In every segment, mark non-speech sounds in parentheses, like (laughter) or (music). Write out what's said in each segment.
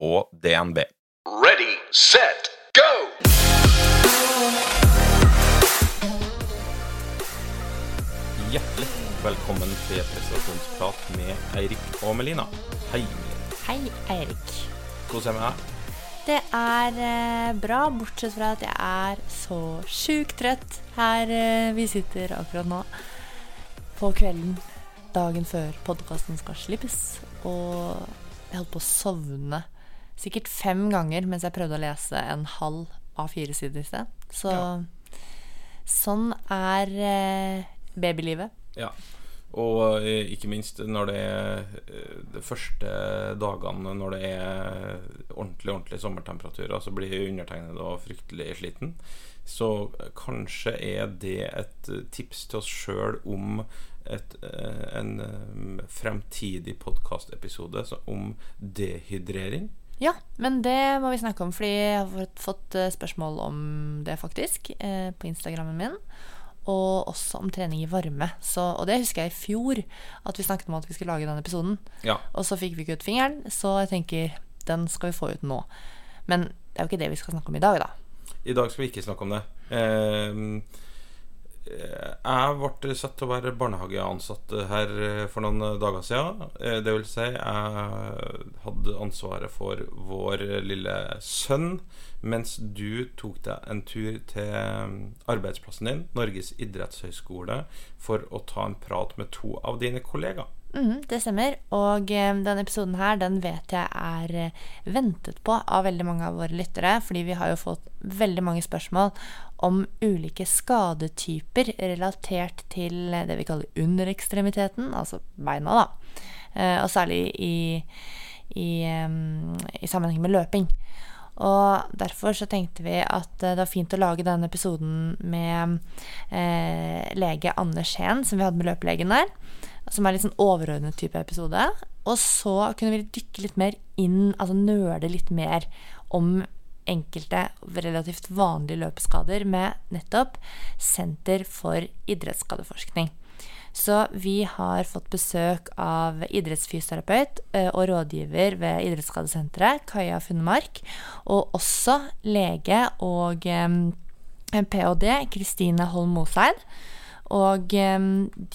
og DNB. Ready, set, go! Hjertelig velkommen til prestasjonsprat med Eirik og Melina. Hei. Hei, Eirik. Hvordan er det med deg? Det er eh, bra, bortsett fra at jeg er så sjukt trøtt her eh, vi sitter akkurat nå. På kvelden, dagen før podkasten skal slippes. Og jeg holdt på å sovne sikkert fem ganger mens jeg prøvde å lese en halv A4-side i sted. Så Ja. sånn er eh, babylivet. Ja. Og eh, ikke minst når det er eh, de første dagene når det er ordentlig ordentlig sommertemperaturer, så blir undertegnede da fryktelig sliten. Så kanskje er det et tips til oss sjøl om et, eh, en fremtidig podkastepisode om dehydrering. Ja, men det må vi snakke om, fordi jeg har fått- eh, spørsmål om det faktisk eh, på Instagrammen min. Og også om trening i varme. Så, og det husker jeg i fjor, at vi snakket om at vi skulle lage den episoden. Ja. Og så fikk vi ikke ut fingeren, så jeg tenker den skal vi få ut nå. Men det er jo ikke det vi skal snakke om i dag, da. I dag skal vi ikke snakke om det. Eh, jeg ble satt til å være barnehageansatt her for noen dager siden. Eh, Det vil si, jeg hadde ansvaret for vår lille sønn, mens du tok deg en tur til arbeidsplassen din, Norges idrettshøgskole, for å ta en prat med to av dine kollegaer. Mhm, det stemmer. Og eh, denne episoden her, den vet jeg er eh, ventet på av veldig mange av våre lyttere, fordi vi har jo fått veldig mange spørsmål om ulike skadetyper relatert til det vi kaller underekstremiteten, altså beina, da. Eh, og særlig i, i, i sammenheng med løping. Og derfor så tenkte vi at eh, det var fint å lage denne episoden med eh, lege Anders Heen, som vi hadde med løpelegen der. Som er litt sånn overordnet type episode. Og så kunne vi dykke litt mer inn, altså nøle litt mer om enkelte relativt vanlige løpeskader med nettopp Senter for idrettsskadeforskning. Så vi har fått besøk av idrettsfysioterapeut eh, og rådgiver ved Idrettsskadesenteret, Kaja Funnemark, og også lege og eh, ph.d. Kristine Holm Moseid. Og eh,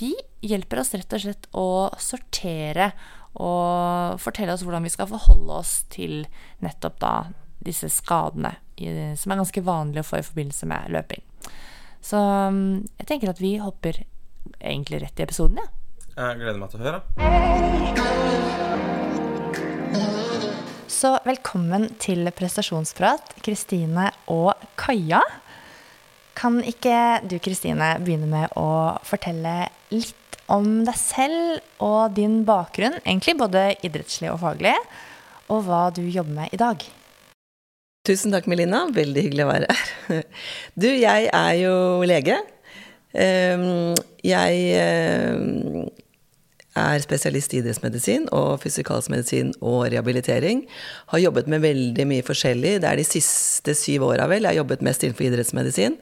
de hjelper oss rett og slett å sortere og fortelle oss hvordan vi skal forholde oss til nettopp da disse skadene, som er ganske vanlige å få i forbindelse med løping. Så mm, jeg tenker at vi hopper egentlig rett i episoden, ja. Jeg gleder meg til å høre. Så velkommen til prestasjonsprat, Kristine og Kaja. Kan ikke du, Kristine, begynne med å fortelle litt om deg selv og din bakgrunn, egentlig både idrettslig og faglig, og hva du jobber med i dag? Tusen takk, Melina. Veldig hyggelig å være her. Du, jeg er jo lege. Ehm, Jeg eh, er spesialist i idrettsmedisin og fysikalsk medisin og rehabilitering. Har jobbet med veldig mye forskjellig. Det er de siste syv åra vel jeg har jobbet mest innenfor idrettsmedisin.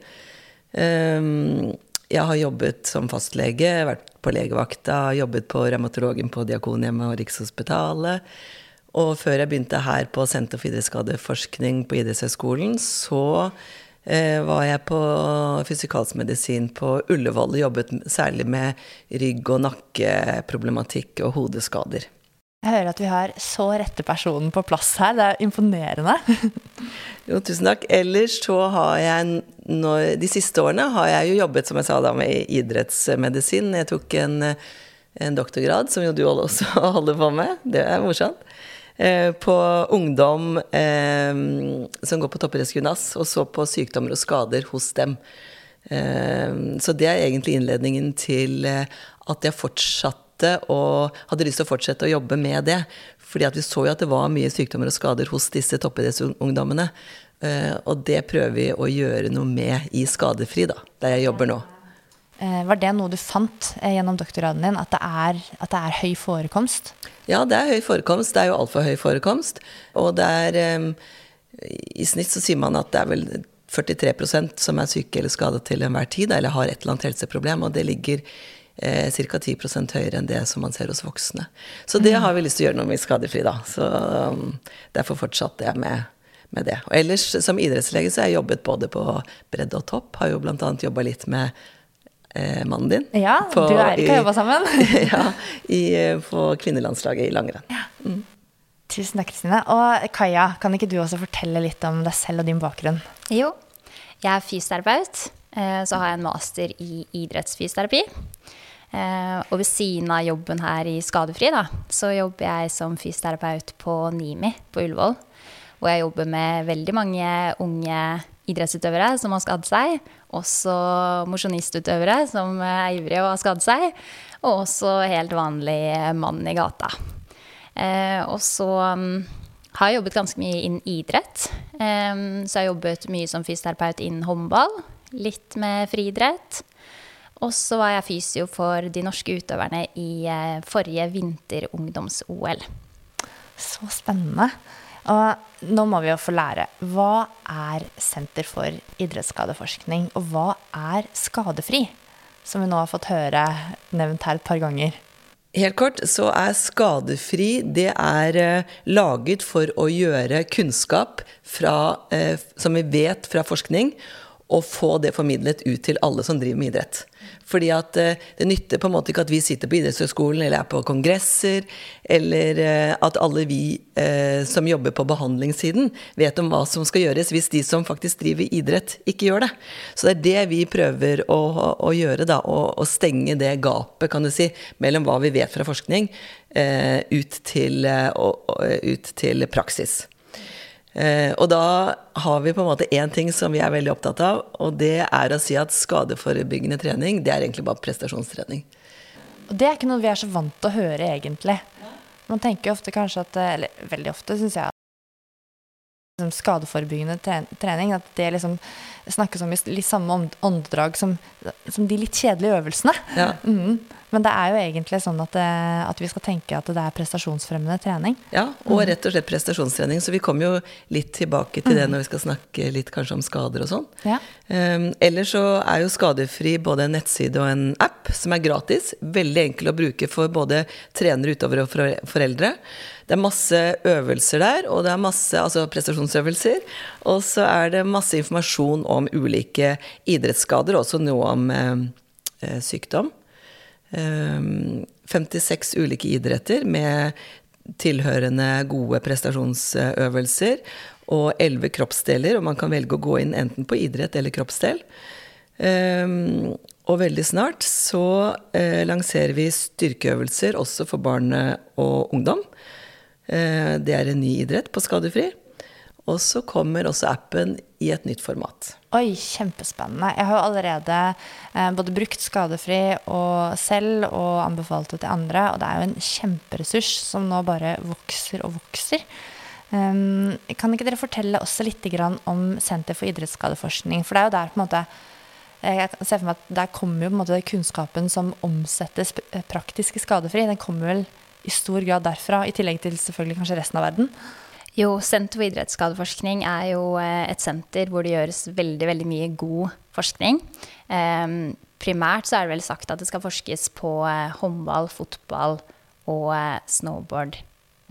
Ehm, Jeg har jobbet som fastlege, vært på legevakta, jobbet på revmatologen på Diakonhjemmet og Rikshospitalet. Og før jeg begynte her på Senter for idrettsskadeforskning på Idrettshøgskolen, så var jeg på fysikalsk medisin på Ullevål og jobbet særlig med rygg- og nakkeproblematikk og hodeskader. Jeg hører at vi har så rette personen på plass her. Det er imponerende. (laughs) Jo, tusen takk. Ellers så har jeg når, De siste årene har jeg jo jobbet, som jeg sa da, med idrettsmedisin. Jeg tok en, en doktorgrad, som jo du også (laughs) holder på med. Det er morsomt. Eh, på ungdom eh, som går på toppidrettsgymnas, og så på sykdommer og skader hos dem. Eh, så det er egentlig innledningen til at jeg fortsatte og hadde lyst til å fortsette å jobbe med det. Fordi vi så jo at det var mye sykdommer og skader hos disse toppidrettsungdommene. Og det prøver vi å gjøre noe med i Skadefri, da, der jeg jobber nå. Eh, var det noe du fant eh, gjennom doktorgraden din, at det, er, at det er høy forekomst? Ja, det er høy forekomst. Det er jo altfor høy forekomst. Og det er I snitt så sier man at det er vel 43% som er syke eller skadet til enhver tid, eller har et eller annet helseproblem. Og det ligger eh, ca. 10% høyere enn det som man ser hos voksne. Så det har vi lyst til å gjøre noe med skadefri, da. Så um, derfor fortsatte jeg med med det. Og ellers som idrettslege så har jeg jobbet både på bredde og topp. Har jo bl.a. jobba litt med eh, mannen din. Ja, på, du og Eirik har jobba sammen. (laughs) ja, i, på kvinnelandslaget i langrenn. Ja. Mm. Tusen takk, Kristine. Og Kaja, kan ikke du også fortelle litt om deg selv og din bakgrunn? Jo, jeg er fysioterapeut. Eh, så har jeg en master i idrettsfysioterapi. Eh, og ved siden av jobben her i Skadefri, da, så jobber jeg som fysioterapeut på NIMI på Ullevål. Hvor jeg jobber med veldig mange unge idrettsutøvere som har skadd seg. Også mosjonistutøvere som er ivrige og har skadd seg. Og også helt vanlig mann i gata. Eh, og så um, har jeg jobbet ganske mye innen idrett. Eh, så jeg har jobbet mye som fysioterapeut innen håndball. Litt med friidrett. Og så var jeg fysio for de norske utøverne i eh, forrige vinter-ungdoms-OL. Så spennende. Og nå må vi jo få lære. Hva er Senter for idrettsskadeforskning, og hva er Skadefri? Som vi nå har fått høre nevnt her et par ganger. Helt kort så er Skadefri det er uh, laget for å gjøre kunnskap fra, uh, som vi vet fra forskning, og få det formidlet ut til alle som driver med idrett. Fordi at eh, det nytter på en måte ikke at vi sitter på idrettshøyskolen eller er på kongresser, eller eh, at alle vi eh, som jobber på behandlingssiden, vet om hva som skal gjøres, hvis de som faktisk driver idrett, ikke gjør det. Så det er det vi prøver å, å gjøre, da. Å, stenge det gapet, kan du si, mellom hva vi vet fra forskning, ut til, ut til praksis. Eh, og da har vi på en måte én ting som vi er veldig opptatt av, og det er å si at skadeforebyggende trening, det er egentlig bare prestasjonstrening. Og det er ikke noe vi er så vant til å høre, egentlig. Man tenker ofte kanskje at Eller veldig ofte, syns jeg. at skadeforebyggende trening, at det liksom snakkes om i litt samme åndedrag som, som, de litt kjedelige øvelsene. Ja. (laughs) Mm. Men det er jo egentlig sånn at, det, eh, at, vi skal tenke at det er prestasjonsfremmende trening. Ja, og mm. rett og slett prestasjonstrening. Så vi kommer jo litt tilbake til det mm. når vi skal snakke litt kanskje om skader og sånn. Ja. Um, ellers så er jo Skadefri både en nettside og en app som er gratis. Veldig enkel å bruke for både trenere, utover og foreldre. Det er masse øvelser der, og det er masse altså prestasjonsøvelser. Og så er det masse informasjon om ulike idrettsskader, også noe om eh, sykdom. 56 ehm, ulike idretter med tilhørende gode prestasjonsøvelser og 11 kroppsdeler, og man kan velge å gå inn enten på idrett eller kroppsdel. Eh, og veldig snart så uh, lanserer vi styrkeøvelser også for barn og ungdom. Det er en ny idrett på Skadefri. Og så kommer også appen i et nytt format. Oi, kjempespennende. Jeg har jo allerede eh, både brukt Skadefri og selv og anbefalt det til andre, og det er jo en kjemperessurs som nå bare vokser og vokser. Um, kan ikke dere fortelle også litt om Senter for idrettsskadeforskning? For det er jo der på en måte jeg ser for meg at Der kommer jo på en måte kunnskapen som omsettes praktisk i skadefri. Den kommer vel i stor grad derfra, i tillegg til selvfølgelig kanskje resten av verden. Jo, Senter for idrettsskadeforskning er jo eh, et senter hvor det gjøres veldig veldig mye god forskning. Um, primært så er det vel sagt at det skal forskes på uh, håndball, fotball og uh, snowboard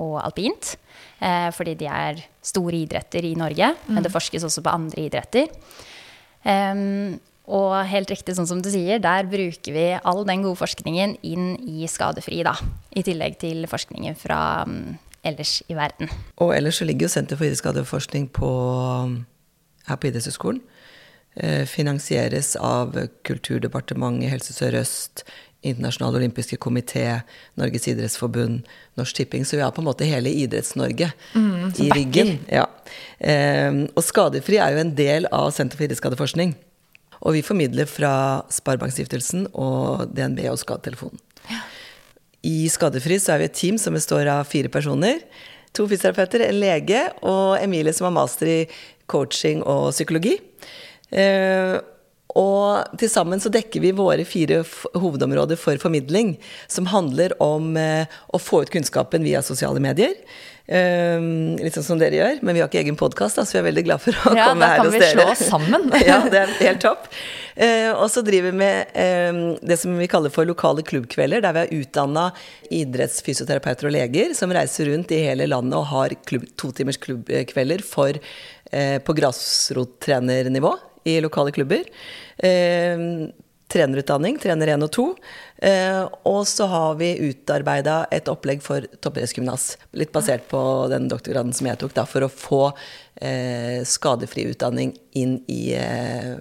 og alpint. Uh, fordi de er store idretter i Norge, mm. men det forskes også på andre idretter. Um, og helt riktig sånn som du sier, der bruker vi all den gode forskningen inn i skadefri, da. I tillegg til forskningen fra um, ellers i verden. Og ellers så ligger jo Senter for idrettsskadeforskning her på Idrettshøgskolen. Eh, finansieres av Kulturdepartementet, Helse Sør-Øst, Internasjonal olympiske komité, Norges idrettsforbund, Norsk Tipping. Så vi har på en måte hele Idretts-Norge mm, i ryggen. Ja. Eh, og Skadefri er jo en del av Senter for idrettsskadeforskning. Og vi formidler fra Sparebankstiftelsen og DNB og Skadetelefonen. I Skadefri så er vi et team som består av fire personer. To fysioterapeuter, en lege og Emilie som har master i coaching og psykologi. Og til sammen så dekker vi våre fire hovedområder for formidling, som handler om eh, å få ut kunnskapen via sosiale medier. Eh, litt sånn som dere gjør, men vi har ikke egen podkast, så vi er veldig glad for å Ja, komme da kan vi slå oss sammen. (laughs) ja, det er helt topp. Uh, og så driver vi med eh, det som vi kaller for lokale klubbkvelder, der vi har utdanna idrettsfysioterapeuter og leger som reiser rundt i hele landet og har klubb, to timers klubbkvelder for, eh, på grasrottrenernivå i lokale klubber. Eh, trenerutdanning, trener 1 og 2. Eh, og så har vi utarbeida et opplegg for toppidrettsgymnas, litt basert på den doktorgraden som jeg tok, da, for å få eh, skadefri utdanning inn i eh,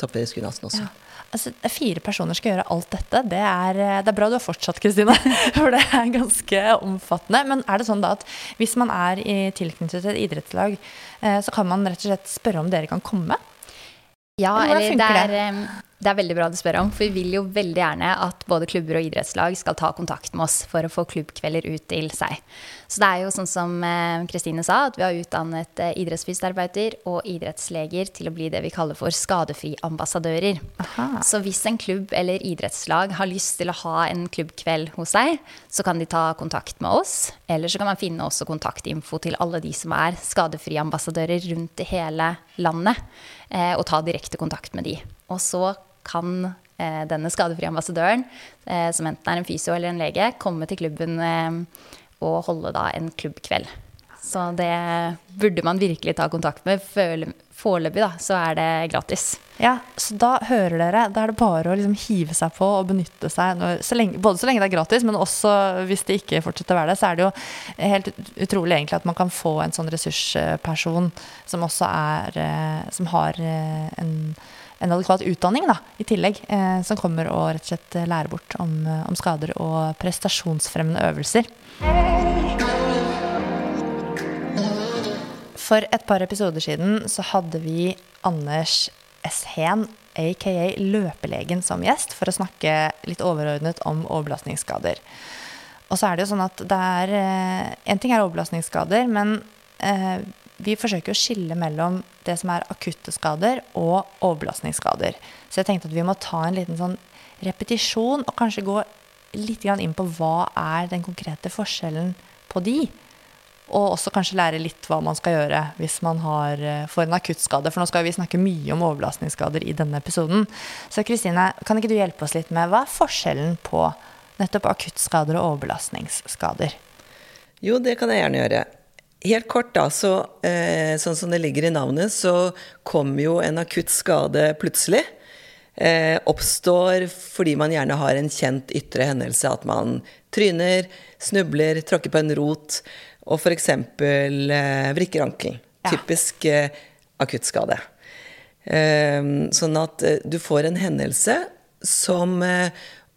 toppidrettsgymnasen også. Altså, fire personer skal gjøre alt dette. Det er, eh, det er bra du har fortsatt, Kristine. (laughs) For det er ganske omfattende. Men er det sånn da at hvis man er i tilknyttet til et idrettslag, eh, så kan man rett og slett spørre om dere kan komme? Ja, Eller det? er, em, det er veldig bra du spør om, for vi vil jo veldig gjerne at både klubber og idrettslag skal ta kontakt med oss for å få klubbkvelder ut til seg. Så det er jo sånn som eh, Kristine sa, at vi har utdannet eh, idrettsfysioterapeuter og idrettsleger til å bli det vi kaller for skadefri-ambassadører. Så hvis en klubb eller idrettslag har lyst til å ha en klubbkveld hos seg, så kan de ta kontakt med oss, eller så kan man finne også kontaktinfo til alle de som er skadefri-ambassadører rundt i hele landet, eh, og ta direkte kontakt med de. Og så kan eh, denne skadefrie ambassadøren, eh, som enten er en fysio eller en lege, komme til klubben eh, og holde da en klubbkveld. Så det burde man virkelig ta kontakt med. Foreløpig da, så er det gratis. Ja, så da hører dere. Da er det bare å liksom hive seg på og benytte seg. Når, så lenge, både så lenge det er gratis, men også hvis det ikke fortsetter å være det, så er det jo helt utrolig egentlig at man kan få en sånn ressursperson som også er Som har en, en adekvat utdanning, da, i tillegg. Eh, som kommer og rett og slett lærer bort om, eh, om skader og prestasjonsfremmende øvelser. For et par episoder siden så hadde vi Anders S. Heen, aka Løpelegen, som gjest for å snakke litt overordnet om overbelastningsskader. Og så er det jo sånn at det er Én En ting er overbelastningsskader, men eh, vi forsøker å skille mellom det som er akutte skader og overbelastningsskader. Så jeg tenkte at vi må ta en liten sånn repetisjon og kanskje gå litt inn på hva er den konkrete forskjellen på de. Og også kanskje lære litt hva man skal gjøre hvis man har, eh, får en akuttskade. For nå skal vi snakke mye om overbelastningsskader i denne episoden. Så Kristine, kan ikke du hjelpe oss litt med hva er forskjellen på nettopp akuttskader og overbelastningsskader? Jo, det kan jeg gjerne gjøre. Helt kort, da, så eh, sånn som det ligger i navnet, så kommer jo en akutt skade plutselig. Eh, oppstår fordi man gjerne har en kjent ytre hendelse, at man tryner, snubler, tråkker på en rot og f.eks. Eh, vrikker ankelen. Ja. Typisk eh, akuttskade. Eh, sånn at eh, du får en hendelse som eh,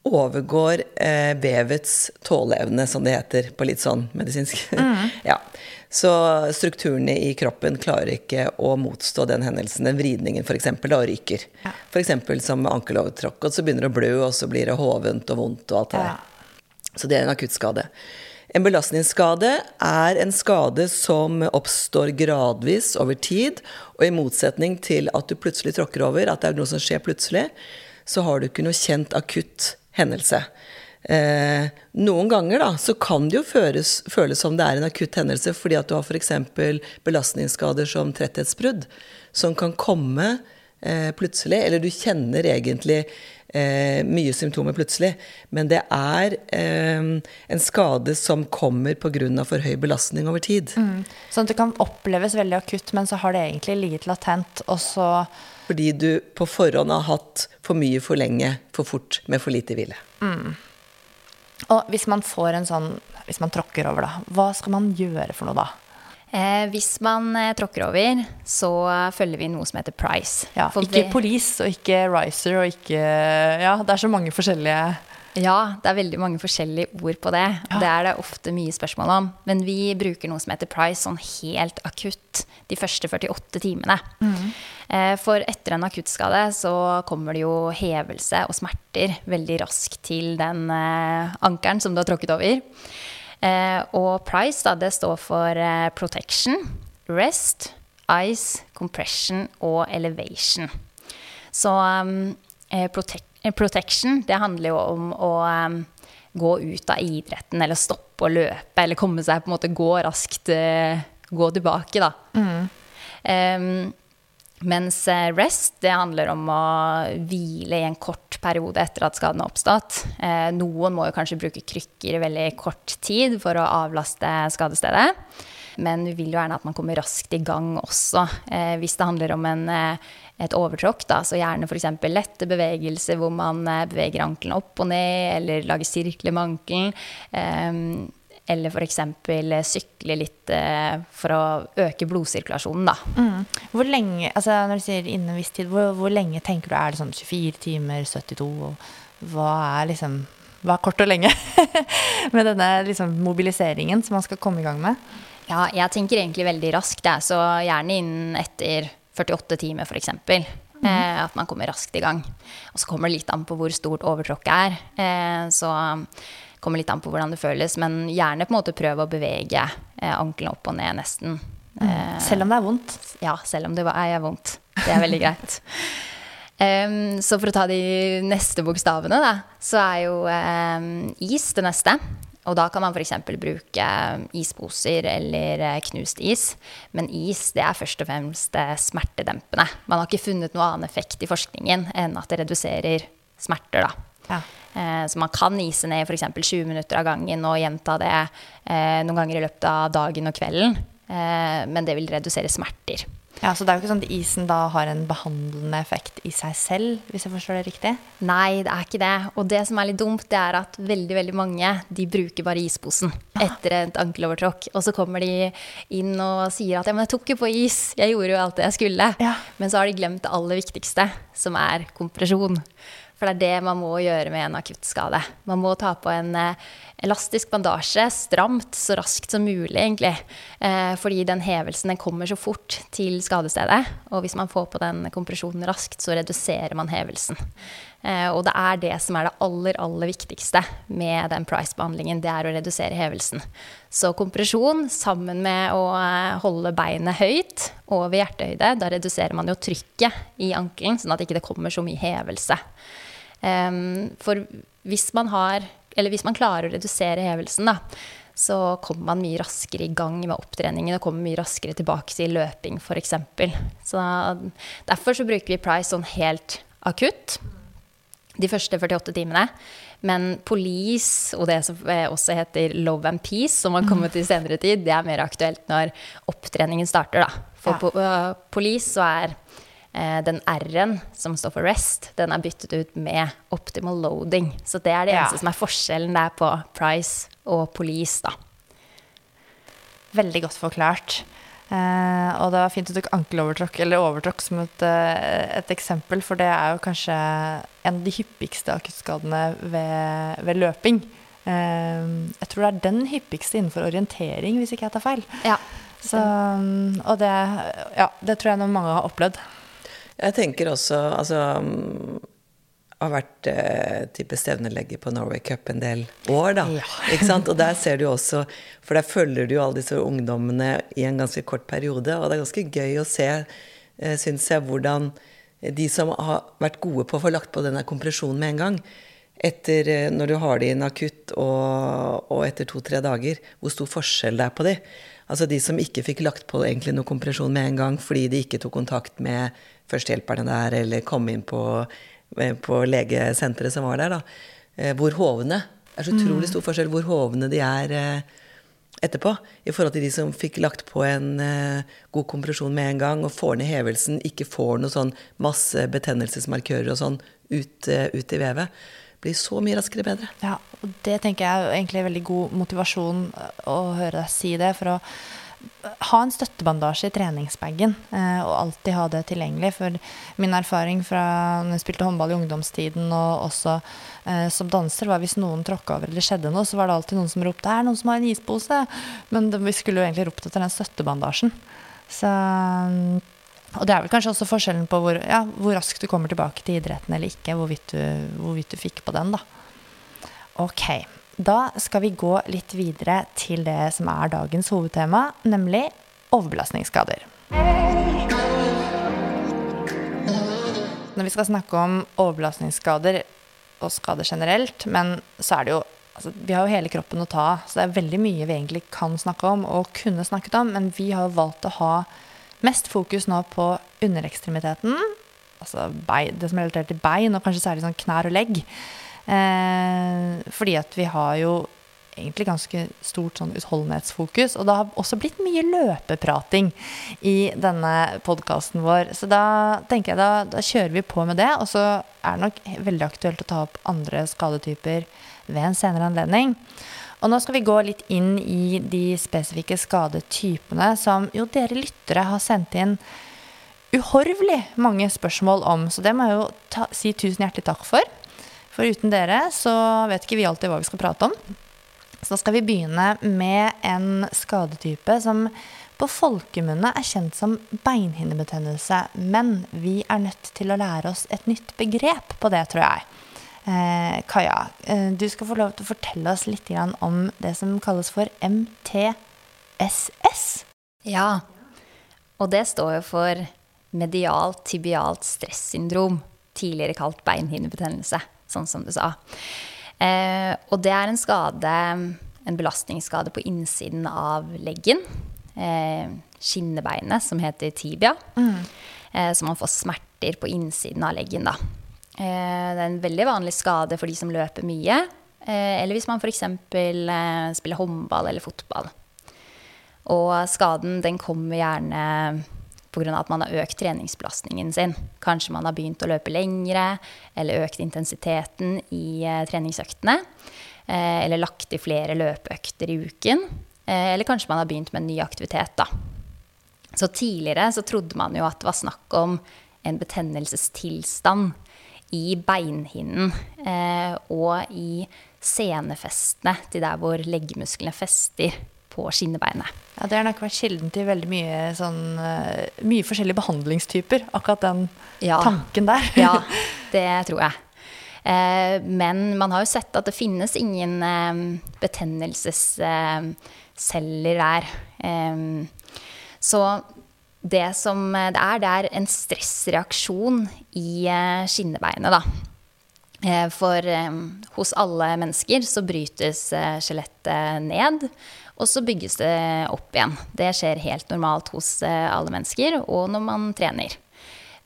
overgår eh, vevets tåleevne, som det heter på litt sånn medisinsk. (laughs) ja. Så strukturene i kroppen klarer ikke å motstå den hendelsen, den vridningen f.eks., da, og ryker. Ja. F.eks. som ankelovertråkk, og så begynner det å blø, og så blir det hovent og vondt og alt det Ja. Så det er en akuttskade. En belastningsskade er en skade som oppstår gradvis over tid, og i motsetning til at du plutselig tråkker over, at det er noe som skjer plutselig, så har du ikke noe kjent akutt hendelse. Eh, noen ganger da, så kan det jo føles, føles som det er en akutt hendelse, fordi at du har f.eks. belastningsskader som tretthetsbrudd, som kan komme eh, plutselig, eller du kjenner egentlig eh, mye symptomer plutselig, men det er eh, en skade som kommer pga. for høy belastning over tid. Sånn at det kan oppleves veldig akutt, men så har det egentlig ligget latent, og så Fordi du på forhånd har hatt for mye for lenge, for fort, med for lite hvile. Og hvis man får en sånn Hvis man tråkker over, da, hva skal man gjøre for noe da? Eh, hvis man eh, tråkker over, så følger vi noe som heter price. Ja, ikke Police og ikke Riser og ikke Ja, det er så mange forskjellige Ja, det er veldig mange forskjellige ord på det. og Det er det ofte mye spørsmål om. Men vi bruker noe som heter price sånn helt akutt de første 48 timene. Mm. For etter en akuttskade så kommer det jo hevelse og smerter veldig raskt til den eh, ankelen som du har tråkket over. Eh, Og price, da, det står for eh, protection, rest, ice, compression og elevation. Så eh, protek eh, protection, det handler jo om å gå ut av idretten, eller stoppe å løpe, eller komme seg på en måte gå raskt, eh, gå tilbake, da. Um, mens eh, rest, det handler om å hvile i en kort periode etter at skaden har oppstått. Uh, noen må jo kanskje bruke krykker i veldig kort tid for å avlaste skadestedet. Men vi vil jo gjerne at man kommer raskt i gang også. uh, hvis det handler om en, eh, et overtråkk, da, så gjerne f.eks. lette bevegelser hvor man eh, beveger ankelen opp og ned, eller lager sirkler med ankelen. Eh, eller f.eks. sykle litt eh, for å øke blodsirkulasjonen, da. Mm. Hvor lenge, altså når du sier innen en viss tid, hvor, hvor lenge tenker du er det sånn 24 timer, 72? Og hva er liksom Hva er kort og lenge (laughs) med denne liksom mobiliseringen som man skal komme i gang med? Ja, jeg tenker egentlig veldig raskt, jeg. Så gjerne innen etter 48 timer, f.eks. Eh, at man kommer raskt i gang. Og så kommer det litt an på hvor stort overtråkket er. Eh, så kommer det litt an på hvordan det føles. Men gjerne på en måte prøve å bevege eh, ankelen opp og ned, nesten. Eh, Selv om det er vondt? ja, selv om det var- er vondt. Det er veldig greit. (laughs) Um, så for å ta de neste bokstavene, da, så er jo um, is det neste. Og da kan man f.eks. bruke isposer eller eh, knust is. Men is det er først og fremst eh, smertedempende. Man har ikke funnet noen annen effekt i forskningen enn at det reduserer smerter. da. Ja. Eh, Så man kan ise ned f.eks. 20 minutter av gangen og gjenta det eh, noen ganger i løpet av dagen og kvelden. Eh, Men det vil redusere smerter. Ja, Så det er jo ikke sånn at isen da har en behandlende effekt i seg selv, hvis jeg forstår det riktig? Nei, det er ikke det. Og det som er litt dumt, det er at veldig veldig mange de bruker bare isposen etter et ankelovertråkk. Og så kommer de inn og sier at ja, men jeg tok jo på is, jeg gjorde jo alt det jeg skulle. Ja. Men så har de glemt det aller viktigste, som er kompresjon. For det er det man må gjøre med en akuttskade. Man må ta på en eh, elastisk bandasje stramt så raskt som mulig, egentlig. Eh, fordi den hevelsen den kommer så fort til skadestedet. Og hvis man får på den kompresjonen raskt, så reduserer man hevelsen. Eh, og det er det som er det aller, aller viktigste med den Price-behandlingen. Det er å redusere hevelsen. Så kompresjon sammen med å holde beinet høyt over hjertehøyde, da reduserer man jo trykket i ankelen, sånn at ikke det kommer så mye hevelse. For hvis man har, eller hvis man klarer å redusere hevelsen, da, så kommer man mye raskere i gang med opptreningen og kommer mye raskere tilbake til løping, f.eks. Så derfor så bruker vi Price sånn helt akutt de første 48 timene. Men police og det som eh, også heter love and peace, som har kommet i senere tid, det er mer aktuelt når opptreningen starter, da. For Ja. på øh, police så er eh, den R-en som står for rest, den er byttet ut med optimal loading. Så det er det Ja. eneste som er forskjellen der på price og police, da. Veldig godt forklart. Eh, og det var fint du tok ankelovertråkk eller overtråkk som et, eh, et eksempel, for det er jo kanskje en av de hyppigste akuttskadene ved, ved løping. Eh, jeg tror det er den hyppigste innenfor orientering, hvis ikke jeg tar feil. Ja. Så, og det, ja, det tror jeg mange har opplevd. Jeg tenker også Altså jeg har vært eh, type stevnelegger på Norway Cup en del år, da. Ikke sant? Og der ser du også For der følger du jo alle disse ungdommene i en ganske kort periode, og det er ganske gøy å se, eh, syns jeg, hvordan de som har vært gode på å få lagt på denne kompresjonen med en gang, etter eh, når du har det inn akutt og, og etter to-tre dager, hvor stor forskjell det er på de. Altså de som ikke fikk lagt på egentlig noe kompresjon med en gang fordi de ikke tok kontakt med førstehjelperne der, eller komme inn på, eh, på legesenteret som var der, da. Eh, Hvor hovne. Det er så utrolig stor forskjell hvor hovne de er eh, etterpå. I forhold til de som fikk lagt på en god kompresjon med en gang og får ned hevelsen, ikke får noe sånn masse betennelsesmarkører og sånn ut, ut i vevet. Blir så mye raskere bedre. Ja, og det tenker jeg er egentlig veldig god motivasjon å høre deg si det. For å ha en støttebandasje i treningsbagen, eh, og alltid ha det tilgjengelig. For min erfaring fra når jeg spilte håndball i ungdomstiden, og også eh, som danser, var hvis noen tråkka over eller skjedde noe, så var det alltid noen som ropte er noen som har en ispose'. Men vi skulle jo egentlig ropt etter den støttebandasjen. Så og det er vel kanskje også forskjellen på hvor, ja, hvor raskt du kommer tilbake til idretten eller ikke, hvorvidt du, hvorvidt du fikk på den, da. Ok. Da skal vi gå litt videre til det som er dagens hovedtema, nemlig overbelastningsskader. Når vi skal snakke om overbelastningsskader og skader generelt, men så er det jo altså, Vi har jo hele kroppen å ta av, så det er veldig mye vi egentlig kan snakke om og kunne snakket om, men vi har jo valgt å ha mest fokus nå på underekstremiteten, altså det som er relatert til bein, og kanskje særlig sånn knær og legg. Eh, fordi at vi har jo egentlig ganske stort sånn utholdenhetsfokus. Og det har også blitt mye løpeprating i denne podkasten vår. Så da tenker jeg da, da, kjører vi på med det. Og så er det nok veldig aktuelt å ta opp andre skadetyper ved en senere anledning. Og nå skal vi gå litt inn i de spesifikke skadetypene som jo dere lyttere har sendt inn uhorvelig mange spørsmål om. Så det må jeg jo ta, si tusen hjertelig takk for. For uten dere så vet ikke vi alltid hva vi skal prate om. Så da skal vi begynne med en skadetype som på folkemunne er kjent som beinhinnebetennelse. Men vi er nødt til å lære oss et nytt begrep på det, tror jeg. Eh, Kaja, eh, du skal få lov til å fortelle oss litt om det som kalles for MTSS. Ja, og det står jo for medialt tibialt stressyndrom, tidligere kalt beinhinnebetennelse sånn som du sa. Eh, og det er en skade, en belastningsskade på innsiden av leggen. Eh, skinnebeinet, som heter tibia. Mm. Eh, så man får smerter på innsiden av leggen, da. Eh, det er en veldig vanlig skade for de som løper mye. Eh, eller hvis man f.eks. Eh, spiller håndball eller fotball. Og skaden den kommer gjerne pga. at man har økt treningsbelastningen sin. Kanskje man har begynt å løpe lengre, eller økt intensiteten i eh, treningsøktene. Eh, eller lagt i flere løpeøkter i uken. Eh, eller kanskje man har begynt med en ny aktivitet, da. Så tidligere så trodde man jo at det var snakk om en betennelsestilstand i beinhinnen og i senefestene til der hvor leggmusklene fester på skinnebeinet. Ja, Det har nok vært kilden til veldig mye, sånn, uh, mye forskjellige behandlingstyper, akkurat den ja. tanken der. ja, (laughs) det tror jeg. Uh, men man har jo sett at det finnes ingen uh, betennelsesceller der. Så det som det er, det er en stressreaksjon i skinnebeinet, da. For hos alle mennesker så brytes skjelettet ned, og så bygges det opp igjen. Det skjer helt normalt hos eh, alle mennesker, og når man trener.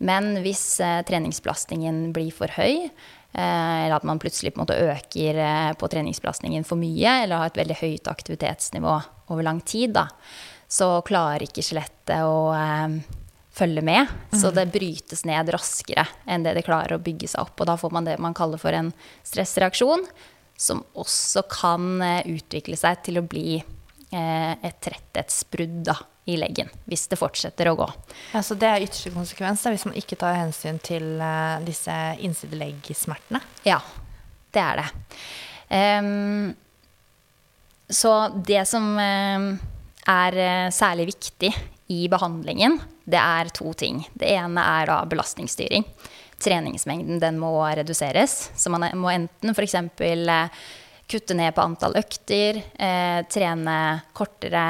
Men hvis eh, treningsbelastningen blir for høy, eh, eller at man plutselig på øker på treningsbelastningen for mye, eller har et veldig høyt aktivitetsnivå over lang tid, da, så klarer ikke skjelettet å følge med. Så mm. det brytes ned raskere enn det det klarer å bygge seg opp. Og da får man det man kaller for en stressreaksjon, som også kan utvikle seg til å bli Eh, et tretthetsbrudd da, i leggen, hvis det fortsetter å gå. Ja, Så det er ytterste konsekvens da, hvis man ikke tar hensyn til uh, disse innsideleggsmertene? Ja, det er det. Um, så det som er særlig viktig i behandlingen, det er to ting. Det ene er da belastningsstyring. Treningsmengden den må reduseres. Så man må enten f.eks. Uh, kutte ned på antall økter, eh, trene kortere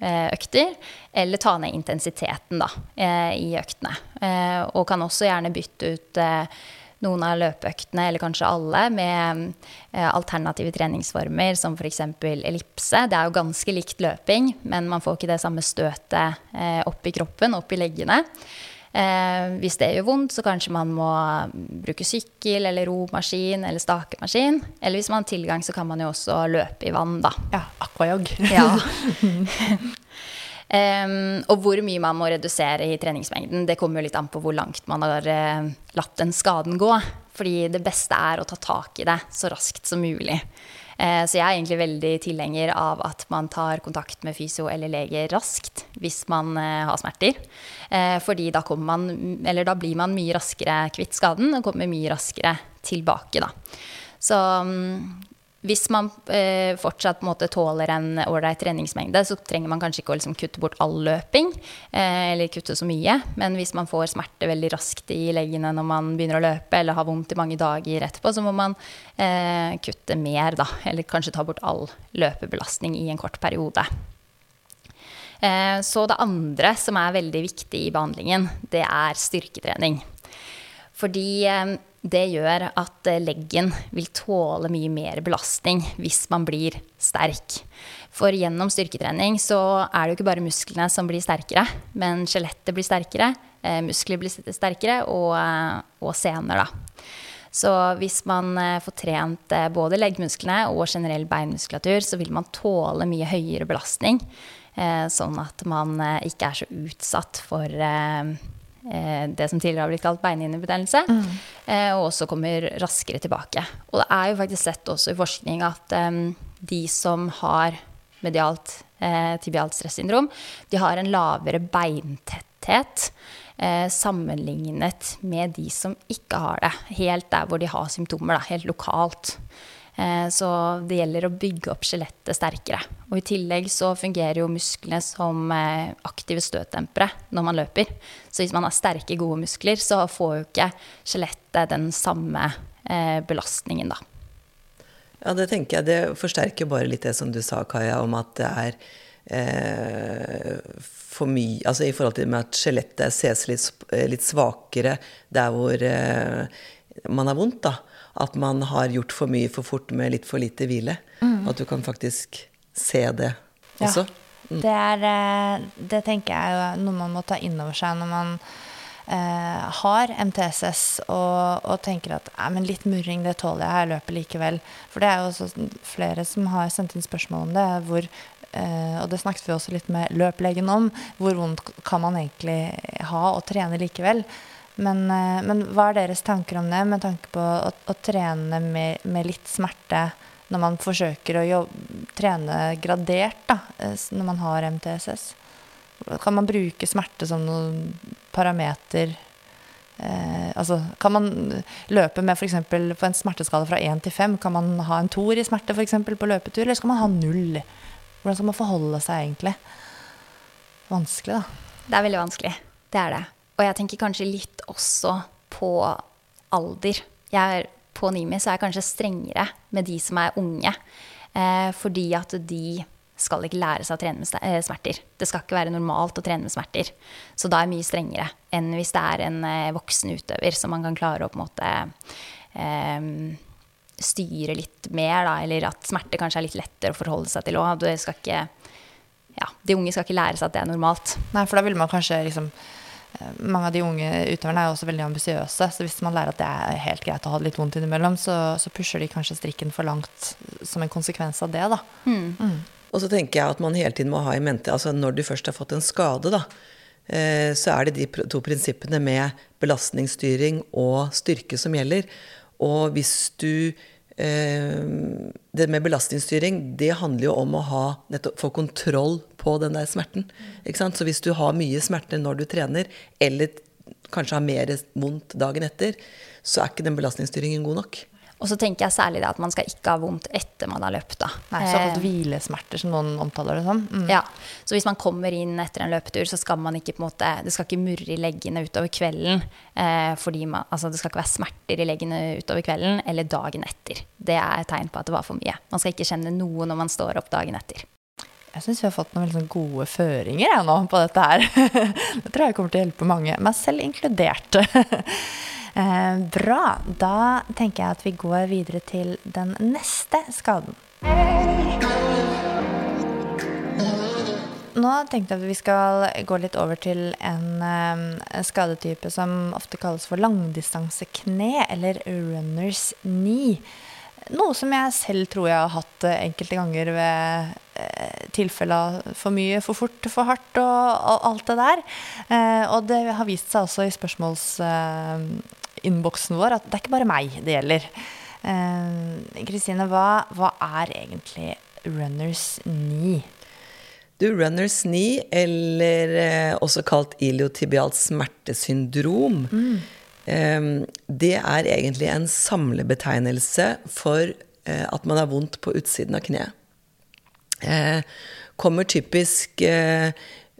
eh, økter, eller ta ned intensiteten da, eh, i øktene. Eh, og kan også gjerne bytte ut eh, noen av løpeøktene, eller kanskje alle, med eh, alternative treningsformer, som f.eks. ellipse. Det er jo ganske likt løping, men man får ikke det samme støtet opp i kroppen, opp i leggene. Eh, hvis det gjør vondt, så kanskje man må bruke sykkel eller romaskin eller stakemaskin. Eller hvis man har tilgang, så kan man jo også løpe i vann, da. Ja, aquajog. ja. (laughs) um, og hvor mye man må redusere i treningsmengden, det kommer jo litt an på hvor langt man har uh, latt den skaden gå. Fordi det beste er å ta tak i det så raskt som mulig. Uh, så jeg er egentlig veldig tilhenger av at man tar kontakt med fysio eller lege raskt hvis man uh, har smerter. Fordi da, man, da, blir man mye raskere kvitt skaden og kommer mye raskere tilbake. Da. Så mm, hvis man eh, fortsatt måte, tåler en ålreit treningsmengde, så trenger man kanskje ikke å liksom, kutte bort all løping, eh, eller kutte så mye. Men hvis man får smerte veldig raskt i leggene når man begynner å løpe, eller har vondt i mange dager etterpå, så må man eh, kutte mer, da. Eller kanskje ta bort all løpebelastning i en kort periode. Eh, så det andre som er veldig viktig i behandlingen, det er styrketrening. Fordi eh, det gjør at eh, leggen vil tåle mye mer belastning hvis man blir sterk. For gjennom styrketrening så er det jo ikke bare musklene som blir sterkere, men skjelettet blir sterkere, eh, muskler blir sterkere, og, og sener, da. Så hvis man får trent både leggmusklene og generell beinmuskulatur, så vil man tåle mye høyere belastning, sånn at man ikke er så utsatt for det som tidligere har blitt kalt beinhinnebetennelse, mm. Eh, og også kommer raskere tilbake. Og det er jo faktisk sett også i forskning at um, de som har medialt eh, tibialt stressyndrom, de har en lavere beintetthet eh, sammenlignet med de som ikke har det. Helt der hvor de har symptomer, da, helt lokalt. Eh, så det gjelder å bygge opp skjelettet sterkere. Og i tillegg så fungerer jo musklene som eh, aktive støtdempere når man løper. Så hvis man har sterke, gode muskler, så får jo ikke skjelettet den samme eh, belastningen, da. Ja, det tenker jeg. Det forsterker bare litt det som du sa, Kaja, om at det er eh, for mye Altså i forhold til at skjelettet ses litt, litt svakere der hvor eh, man har vondt, da at man har gjort for mye for fort med litt for lite hvile. Mm. At du kan faktisk se det også. Ja. Mm. Det, er, eh, det tenker jeg er noe man må ta inn over seg når man eh, har MTSS og, og, tenker at men litt murring, det tåler jeg, jeg løper likevel. For det er jo også flere som har sendt inn spørsmål om det. hvor Uh, og det snakket vi også litt med løplegen om. Hvor vondt kan man egentlig ha og trene likevel? Men, eh, men, hva er deres tanker om det, med tanke på å, å trene med, med, litt smerte når man forsøker å jobbe, trene gradert, da, eh, når man har MTSS? Kan man bruke smerte som noen parameter? Eh, altså, kan man løpe med f.eks. på en smerteskala fra 1 til 5? Kan man ha en toer i smerte for eksempel, på løpetur, eller skal man ha null? Hvordan skal man forholde seg egentlig? Vanskelig, da. Det er veldig vanskelig. Det er det. Og jeg tenker kanskje litt også på alder. Jeg er, på NIMI så er jeg kanskje strengere med de som er unge. Eh, fordi at de skal ikke lære seg å trene med eh, smerter. Det skal ikke være normalt å trene med smerter. Så da er jeg mye strengere enn hvis det er en eh, voksen utøver som man kan klare å på en måte eh, styre litt mer, da, eller at smerte kanskje er litt lettere å forholde seg til òg. Ja, de unge skal ikke lære seg at det er normalt. Nei, for da vil man kanskje liksom mange av de unge utøverne er jo også veldig ambisiøse. Så hvis man lærer at det er helt greit å ha det litt vondt innimellom, så, så pusher de kanskje strikken for langt som en konsekvens av det. da. Mm. Mm. Og så tenker jeg at man hele tiden må ha i mente altså når du først har fått en skade, da, eh, så er det de to prinsippene med belastningsstyring og styrke som gjelder. Og hvis du Eh, det med belastningsstyring, det handler jo om å ha, nettopp, få kontroll på den der smerten. Så hvis du har mye smerte når du trener, eller kanskje har mer vondt dagen etter, så er ikke den belastningsstyringen god nok. Og så tenker jeg særlig det at man skal ikke ha vondt etter man har løpt. da. Nei, Såkalt eh, hvilesmerter, som noen omtaler det som. Mm. Ja, Så hvis man kommer inn etter en løpetur, så skal man ikke på en måte, det skal ikke murre i leggene utover kvelden. Eh, fordi man, altså Det skal ikke være smerter i leggene utover kvelden eller dagen etter. Det er et tegn på at det var for mye. Man skal ikke kjenne noe når man står opp dagen etter. Jeg syns vi har fått noen veldig sånn gode føringer jeg, nå på dette her. (laughs) det tror jeg kommer til å hjelpe mange, meg selv inkludert. (laughs) Eh, bra. Da tenker jeg at vi går videre til den neste skaden. Nå tenkte jeg at vi skal gå litt over til en, eh, skadetype som ofte kalles for langdistansekne, eller runners knee. Noe som jeg selv tror jeg har hatt eh, enkelte ganger ved eh, tilfeller for mye, for fort, for hardt og, og alt det der. Eh, og det har vist seg også i spørsmåls, innboksen vår at det er ikke bare meg det gjelder. Eh, Kristine, hva, hva er egentlig runners knee? Du, runners knee, eller eh, også kalt iliotibialt smertesyndrom, eh, det er egentlig en samlebetegnelse for eh, at man har vondt på utsiden av kneet. Eh, kommer typisk eh, eh,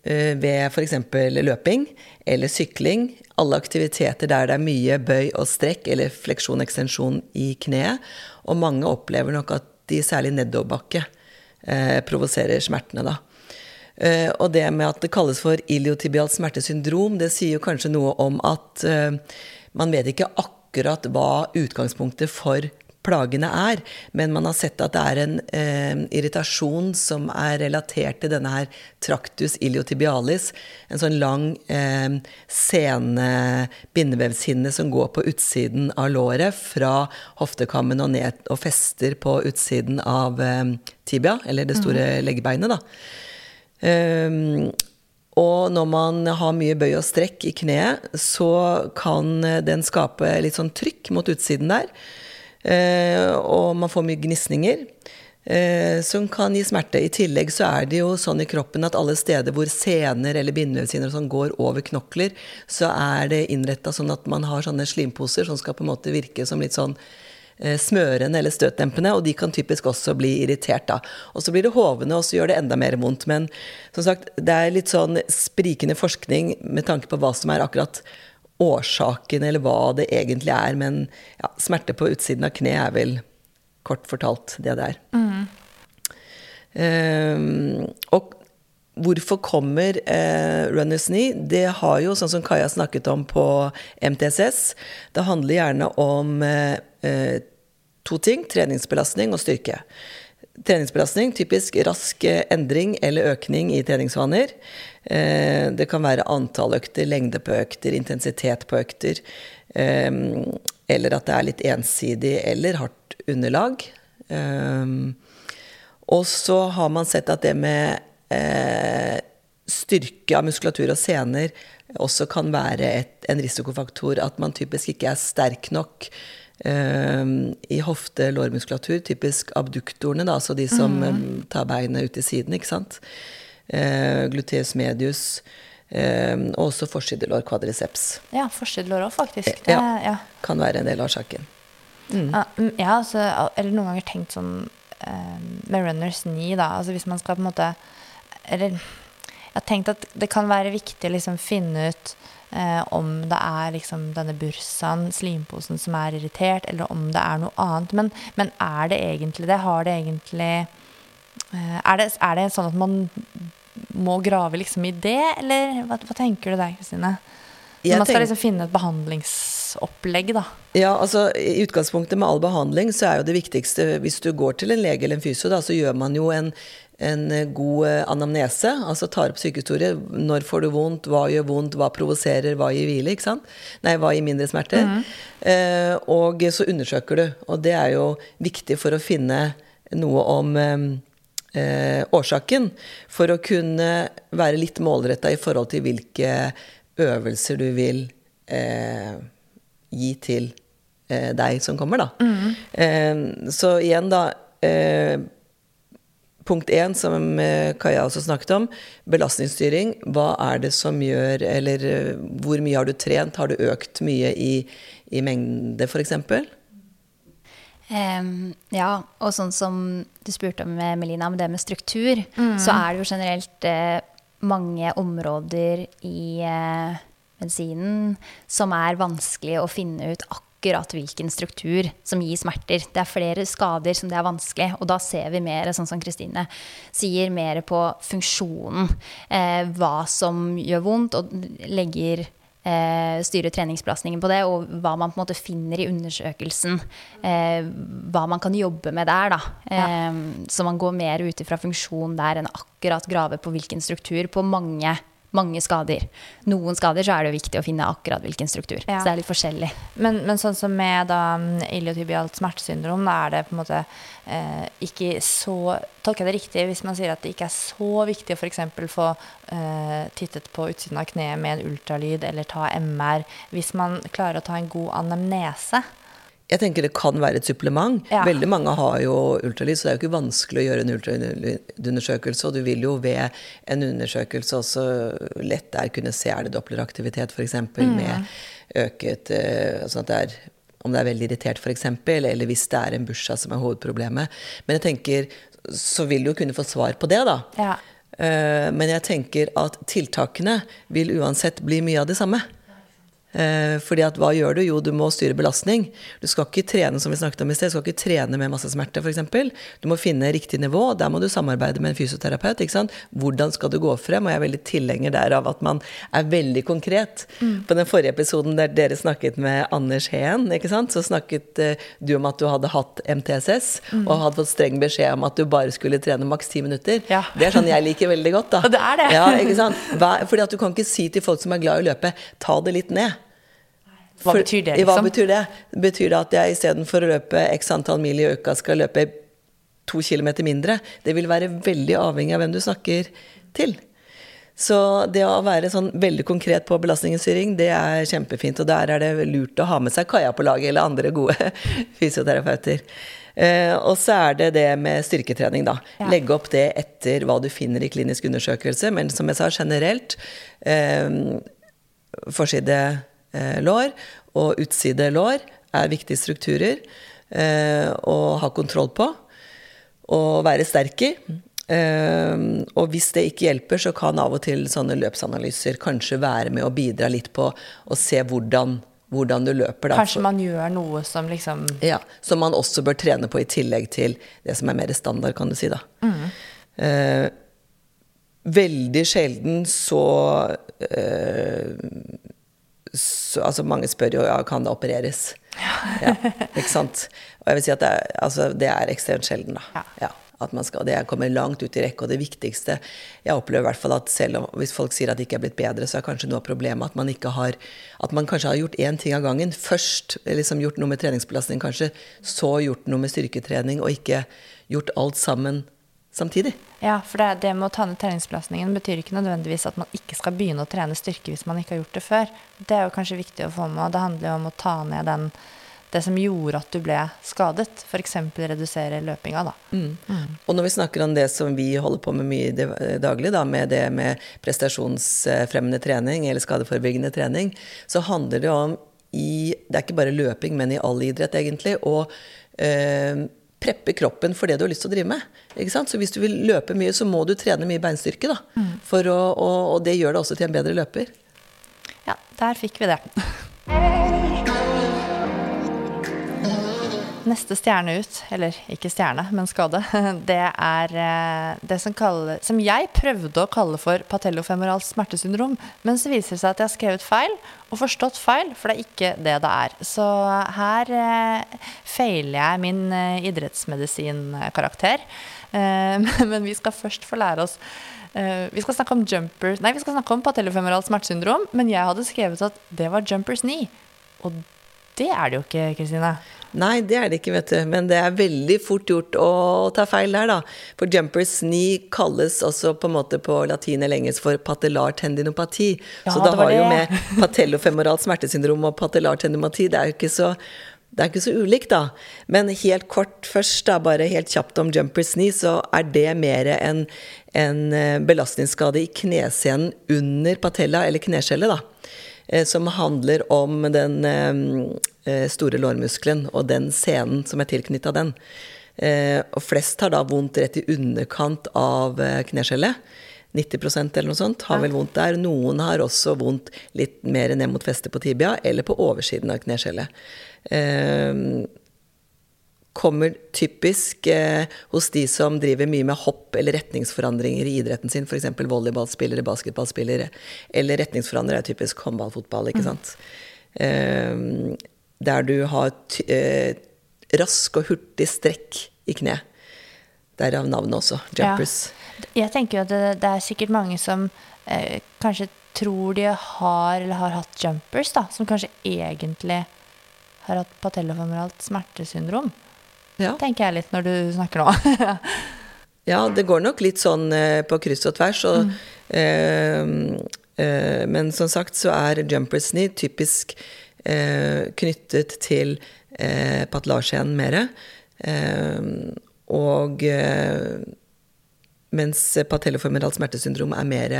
ved f.eks. løping eller sykling. Alle aktiviteter der det er mye bøy og strekk eller fleksjon og ekstensjon i kneet. Og mange opplever nok at de særlig nedoverbakke eh, provoserer smertene, da. Eh, og det med at det kalles for iliotibialt smertesyndrom, det sier jo kanskje noe om at eh, man vet ikke akkurat hva utgangspunktet for plagene er, men man har sett at det er en eh, irritasjon som er relatert til denne her tractus iliotibialis, en sånn lang eh, sene bindevevshinne som går på utsiden av låret, fra hoftekammen og ned og fester på utsiden av eh, tibia, eller det store leggebeinet, da. Um, og når man har mye bøy og strekk i kneet, så kan den skape litt sånn trykk mot utsiden der. Uh, og man får mye gnisninger. Uh, som kan gi smerte. I tillegg så er det jo sånn i kroppen at alle steder hvor sener eller bindelevshinner sånn går over knokler, så er det innretta sånn at man har sånne slimposer som skal på en måte virke som litt sånn eh, smørende eller støtdempende, og de kan typisk også bli irritert da. Og så blir det hovne, og så gjør det enda mer vondt. Men som sagt, det er litt sånn sprikende forskning med tanke på hva som er akkurat årsaken, eller hva det egentlig er. Men ja, smerte på utsiden av kne er vel kort fortalt det det er. Ehm, og hvorfor kommer uh, runners knee? Det har jo, sånn som Kaja snakket om på MTSS, det handler gjerne om uh, to ting. Treningsbelastning og styrke. Treningsbelastning, typisk rask eh, endring eller økning i treningsvaner. Eh, det kan være antall økter, lengde på økter, intensitet på økter. eh, eller at det er litt ensidig eller hardt underlag. Og så har man sett at det med styrke av muskulatur og sener også kan være et, en risikofaktor. At man typisk ikke er sterk nok i hofte-lårmuskulatur. Typisk abduktorene, da, altså de som eh, tar beinet ut til siden, ikke sant. Eh, gluteus medius. Eh, og også forsidelår kvadriceps. Ja, forsidelår òg, faktisk. Det, Ja. ja. Kan være en del av årsaken. Ja, mm, Ja, altså, eller noen ganger tenkt sånn eh, med runners knee, da. Altså hvis man skal på en måte Eller jeg har tenkt at det kan være viktig å liksom finne ut eh, om det er liksom denne bursaen, slimposen, som er irritert, eller om det er noe annet. Men, men er det egentlig det? Har det egentlig eh, er, det, er det sånn at man må grave liksom i det, eller hva, hva tenker du der, Kristine? Man skal liksom finne et behandlingsopplegg, da. Ja, altså I utgangspunktet med all behandling så er jo det viktigste Hvis du går til en lege eller en fysio, da, så gjør man jo en, en eh, god eh, anamnese. Altså tar opp sykehistorie. Når får du vondt? Hva gjør vondt? Hva provoserer? Hva gir hvile? ikke sant? Nei, hva gir mindre smerter? Eh, og så undersøker du. Og det er jo viktig for å finne noe om eh, eh, årsaken. For å kunne være litt målretta i forhold til hvilke øvelser du vil eh, gi til deg som kommer, da. Eh, så igjen, da. Punkt én, som eh, Kaja også snakket om, belastningsstyring. Hva er det som gjør Eller eh, hvor mye har du trent? Har du økt mye i, i mengde, f.eks.? Um, ja, og sånn som du spurte om, eh, Melina, om det med struktur, så er det jo generelt uh, mange områder i uh, medisinen som er vanskelig å finne ut akkurat hvilken struktur som gir smerter. Det er flere skader som det er vanskelig, og da ser vi mer, sånn som Kristine sier, mer på funksjonen. Eh, hva som gjør vondt, og legger eh, styre treningsbelastningen på det, og hva man på en måte finner i undersøkelsen. Eh, hva man kan jobbe med der, da. Eh, Så man går mer ut ifra funksjon der enn akkurat grave på hvilken struktur på mange, mange skader. Noen skader så er det viktig å finne akkurat hvilken struktur. Ja. Så det er litt forskjellig. Men, men sånn som med da mm, iliotibialt smertesyndrom, da er det på en måte eh, ikke så Tolker jeg det riktig hvis man sier at det ikke er så viktig å f.eks. få eh, tittet på utsiden av kneet med en ultralyd eller ta MR, hvis man klarer å ta en god anamnese? Jeg tenker det kan være et supplement. Ja. Veldig mange har jo ultralyd, så det er jo ikke vanskelig å gjøre en ultralydundersøkelse. Og du vil jo ved en undersøkelse også lett der kunne se er det doppleraktivitet f.eks. Mm. med øket sånn at det er om det er veldig irritert, f.eks., eller hvis det er en bursdag som er hovedproblemet. Men jeg tenker, så vil du jo kunne få svar på det, da. Ja. Eh, Men jeg tenker at tiltakene vil uansett bli mye av det samme. Eh, Fordi at hva gjør du? Jo, du må styre belastning. Du skal ikke trene som vi snakket om i sted, du skal ikke trene med masse smerte f.eks. Du må finne riktig nivå. Der må du samarbeide med en fysioterapeut. ikke sant? Hvordan skal du gå frem? Og jeg er veldig tilhenger der av at man er veldig konkret. På den forrige episoden der dere snakket med Anders Heen, ikke sant? så snakket eh, du om at du hadde hatt MTSS og hadde fått streng beskjed om at du bare skulle trene maks ti minutter. Ja. Det er sånn jeg liker veldig godt. da. (laughs) Og det er det. Ja, ikke sant? Fordi at du kan ikke si til folk som er glad i å løpe, ta det litt ned. Hva For- betyr det, Hva liksom? betyr det? Betyr det at jeg istedenfor å løpe x antall mil i uka, skal løpe to kilometer mindre? Det vil være veldig avhengig av hvem du snakker til. Så det å være sånn veldig konkret på belastningsstyring, det er kjempefint. Og der er det lurt å ha med seg Kaja på laget, eller andre gode (laughs) fysioterapeuter. Eh, og så er det det med styrketrening, da. Ja. Legge opp det etter hva du finner i klinisk undersøkelse. Men som jeg sa, generelt eh, forside lår og utside lår er viktige strukturer eh, å ha kontroll på og være sterk i. Eh, og hvis det ikke hjelper, så kan av og til sånne løpsanalyser kanskje være med å bidra litt på å se hvordan, hvordan du løper. Da. Kanskje man gjør noe som liksom Ja, Som man også bør trene på i tillegg til det som er mer standard, kan du si. da. Eh, veldig sjelden så, eh, så Altså, mange spør jo ja, kan det opereres. Ja, ikke sant? Og jeg vil si at det er, altså, det er ekstremt sjelden, da. Ja. at man skal, det kommer langt ut i rekke. Og det viktigste Jeg opplever i hvert fall at selv om hvis folk sier at det ikke er blitt bedre, så er kanskje noe av problemet at man ikke har At man kanskje har gjort én ting av gangen. Først liksom gjort noe med treningsbelastning, kanskje. Så gjort noe med styrketrening, og ikke gjort alt sammen samtidig. Ja, for det, det med å ta ned treningsbelastningen betyr ikke nødvendigvis at man ikke skal begynne å trene styrke hvis man ikke har gjort det før. Det er jo kanskje viktig å få med. og Det handler jo om å ta ned den, det som gjorde at du ble skadet. F.eks. redusere løpinga, da. Og når vi snakker om det som vi holder på med mye i daglig, da, med det med prestasjonsfremmende trening eller skadeforebyggende trening, så handler det om i Det er ikke bare løping, men i all idrett, egentlig. og eh, preppe kroppen for det du har lyst til å drive med. Ikke sant? Så hvis du vil løpe mye, så må du trene mye beinstyrke. Da, for å, og, og det gjør deg også til en bedre løper. Ja, der fikk vi det. (laughs) Neste stjerne ut, eller ikke stjerne, men skade, (laughs) det er eh, det som, kaller, som jeg prøvde å kalle for patellofemoralt smertesyndrom, men så viser det seg at jeg har skrevet feil og forstått feil, for det er ikke det det er. Så her eh, feiler jeg min eh, idrettsmedisinkarakter. (laughs) Men vi skal først få lære oss Vi skal snakke om jumpers Nei, vi skal snakke om patellofemoralt smertesyndrom, men jeg hadde skrevet at det var jumpers knee. Og det er det jo ikke, Kristine. Nei, det er det ikke, vet du. Men det er veldig fort gjort å ta feil der, da. For jumpers knee kalles også på en måte på latin eller engelsk for patellar tendinopati. Ja, så det, det har har jo med patellofemoralt smertesyndrom og patellar tendinopati Det er jo ikke så det er ikke så ulikt, da. Men helt kort først, da, bare helt kjapt om jumpers knee, så er det mer en, en eh, belastningsskade i knescenen under patella, eller kneskjellet, da. Eh, Som handler om den eh, eh, store lårmuskelen og den senen som er tilknytta den. Og flest har da vondt rett i underkant av kneskjellet. 90% eller noe sånt har vel vondt der. Noen har også vondt litt mer ned mot festet på tibia eller på oversiden av kneskjellet. Kommer typisk eh, hos de som driver mye med hopp eller retningsforandringer i idretten sin, f.eks. volleyballspillere, basketballspillere, eller retningsforandrere er typisk håndball, fotball, ikke sant. Eh, der du har eh, rask og hurtig strekk i kne. Derav navnet også, jumpers. Jeg tenker jo at det, det er sikkert mange som eh, kanskje tror de har eller har hatt jumpers, da, som kanskje egentlig har hatt patellofemoralt smertesyndrom. Ja. Tenker jeg litt når du snakker nå. (laughs) Ja, det går nok litt sånn eh, på kryss og tvers. Og, eh, eh, men som sagt så er jumpers knee typisk eh, knyttet til eh, patellasjen mer. Eh, og mens patelloformeralt smertesyndrom er mer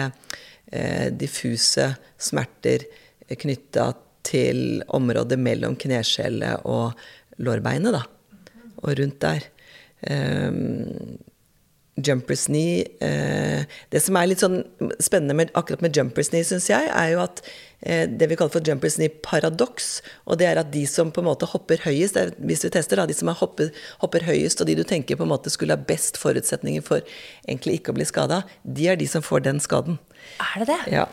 diffuse smerter knytta til området mellom kneskjellet og lårbeinet, da. Og rundt der. Um, jumpers knee eh, Det som er litt sånn spennende med, akkurat med jumpers knee, syns jeg, er jo at eh, det vi kaller for jumpers knee paradoks, og det er at de som på en måte hopper høyest, er, hvis vi tester, da, de som hopper, hopper, høyest, og de du tenker på en måte skulle ha best forutsetninger for egentlig ikke å bli skada, de er de som får den skaden. Er det det? Ja.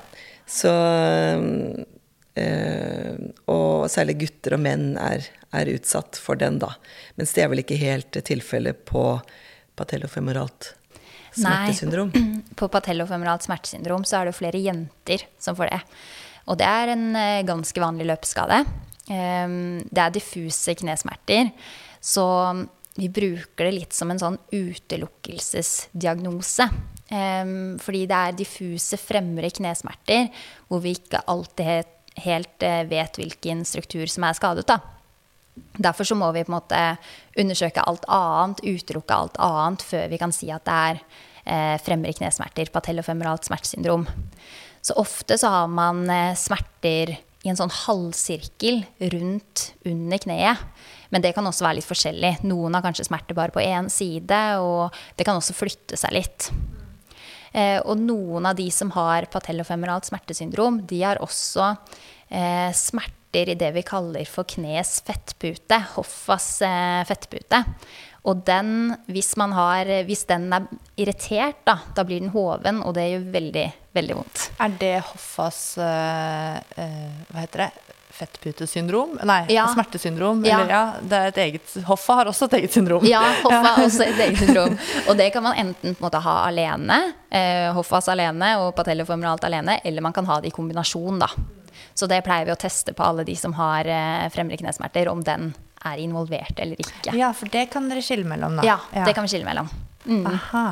Så eh, Og særlig gutter og menn er, er, utsatt for den, da. Mens det er vel ikke helt tilfellet på patellofemoralt smertesyndrom. Nei. (clears throat) På patellofemoralt smertesyndrom så er det flere jenter som får det. Og det er en eh, ganske vanlig løpeskade. Ehm, det er diffuse knesmerter. Så vi bruker det litt som en sånn utelukkelsesdiagnose. Fordi det er diffuse fremre knesmerter hvor vi ikke alltid helt eh, vet hvilken struktur som er skadet. da. Derfor så må vi på en måte undersøke alt annet, utelukke alt annet, før vi kan si at det er eh, fremre knesmerter, patellofemoralt smertesyndrom. Så ofte så har man eh, smerter i en sånn halvsirkel rundt under kneet. Men det kan også være litt forskjellig. Noen har kanskje smerter bare på én side, og det kan også flytte seg litt. Eh, og noen av de som har patellofemeralt smertesyndrom, de har også eh, smerter i det vi kaller for knes fettpute, Hoffas eh, fettpute. Og den, hvis, har, hvis den er irritert, da, da, blir den hoven, og det gjør veldig, veldig vondt. Er det Hoffas uh, Hva heter det? Fettputesyndrom? Nei, ja. smertesyndrom. Ja. Eller, ja, det er et eget Hoffa har også et eget syndrom. Ja, Hoffa har også et eget (laughs) syndrom. Og det kan man enten på en måte ha alene, eh, Hoffas alene og patelloformoralt alene, eller man kan ha det i kombinasjon, da. Så det pleier vi å teste på alle de som har eh, fremre knesmerter, om den er involvert eller ikke. Ja, for det kan dere skille mellom, da. Ja, ja. det kan vi skille mellom. Mm. Aha.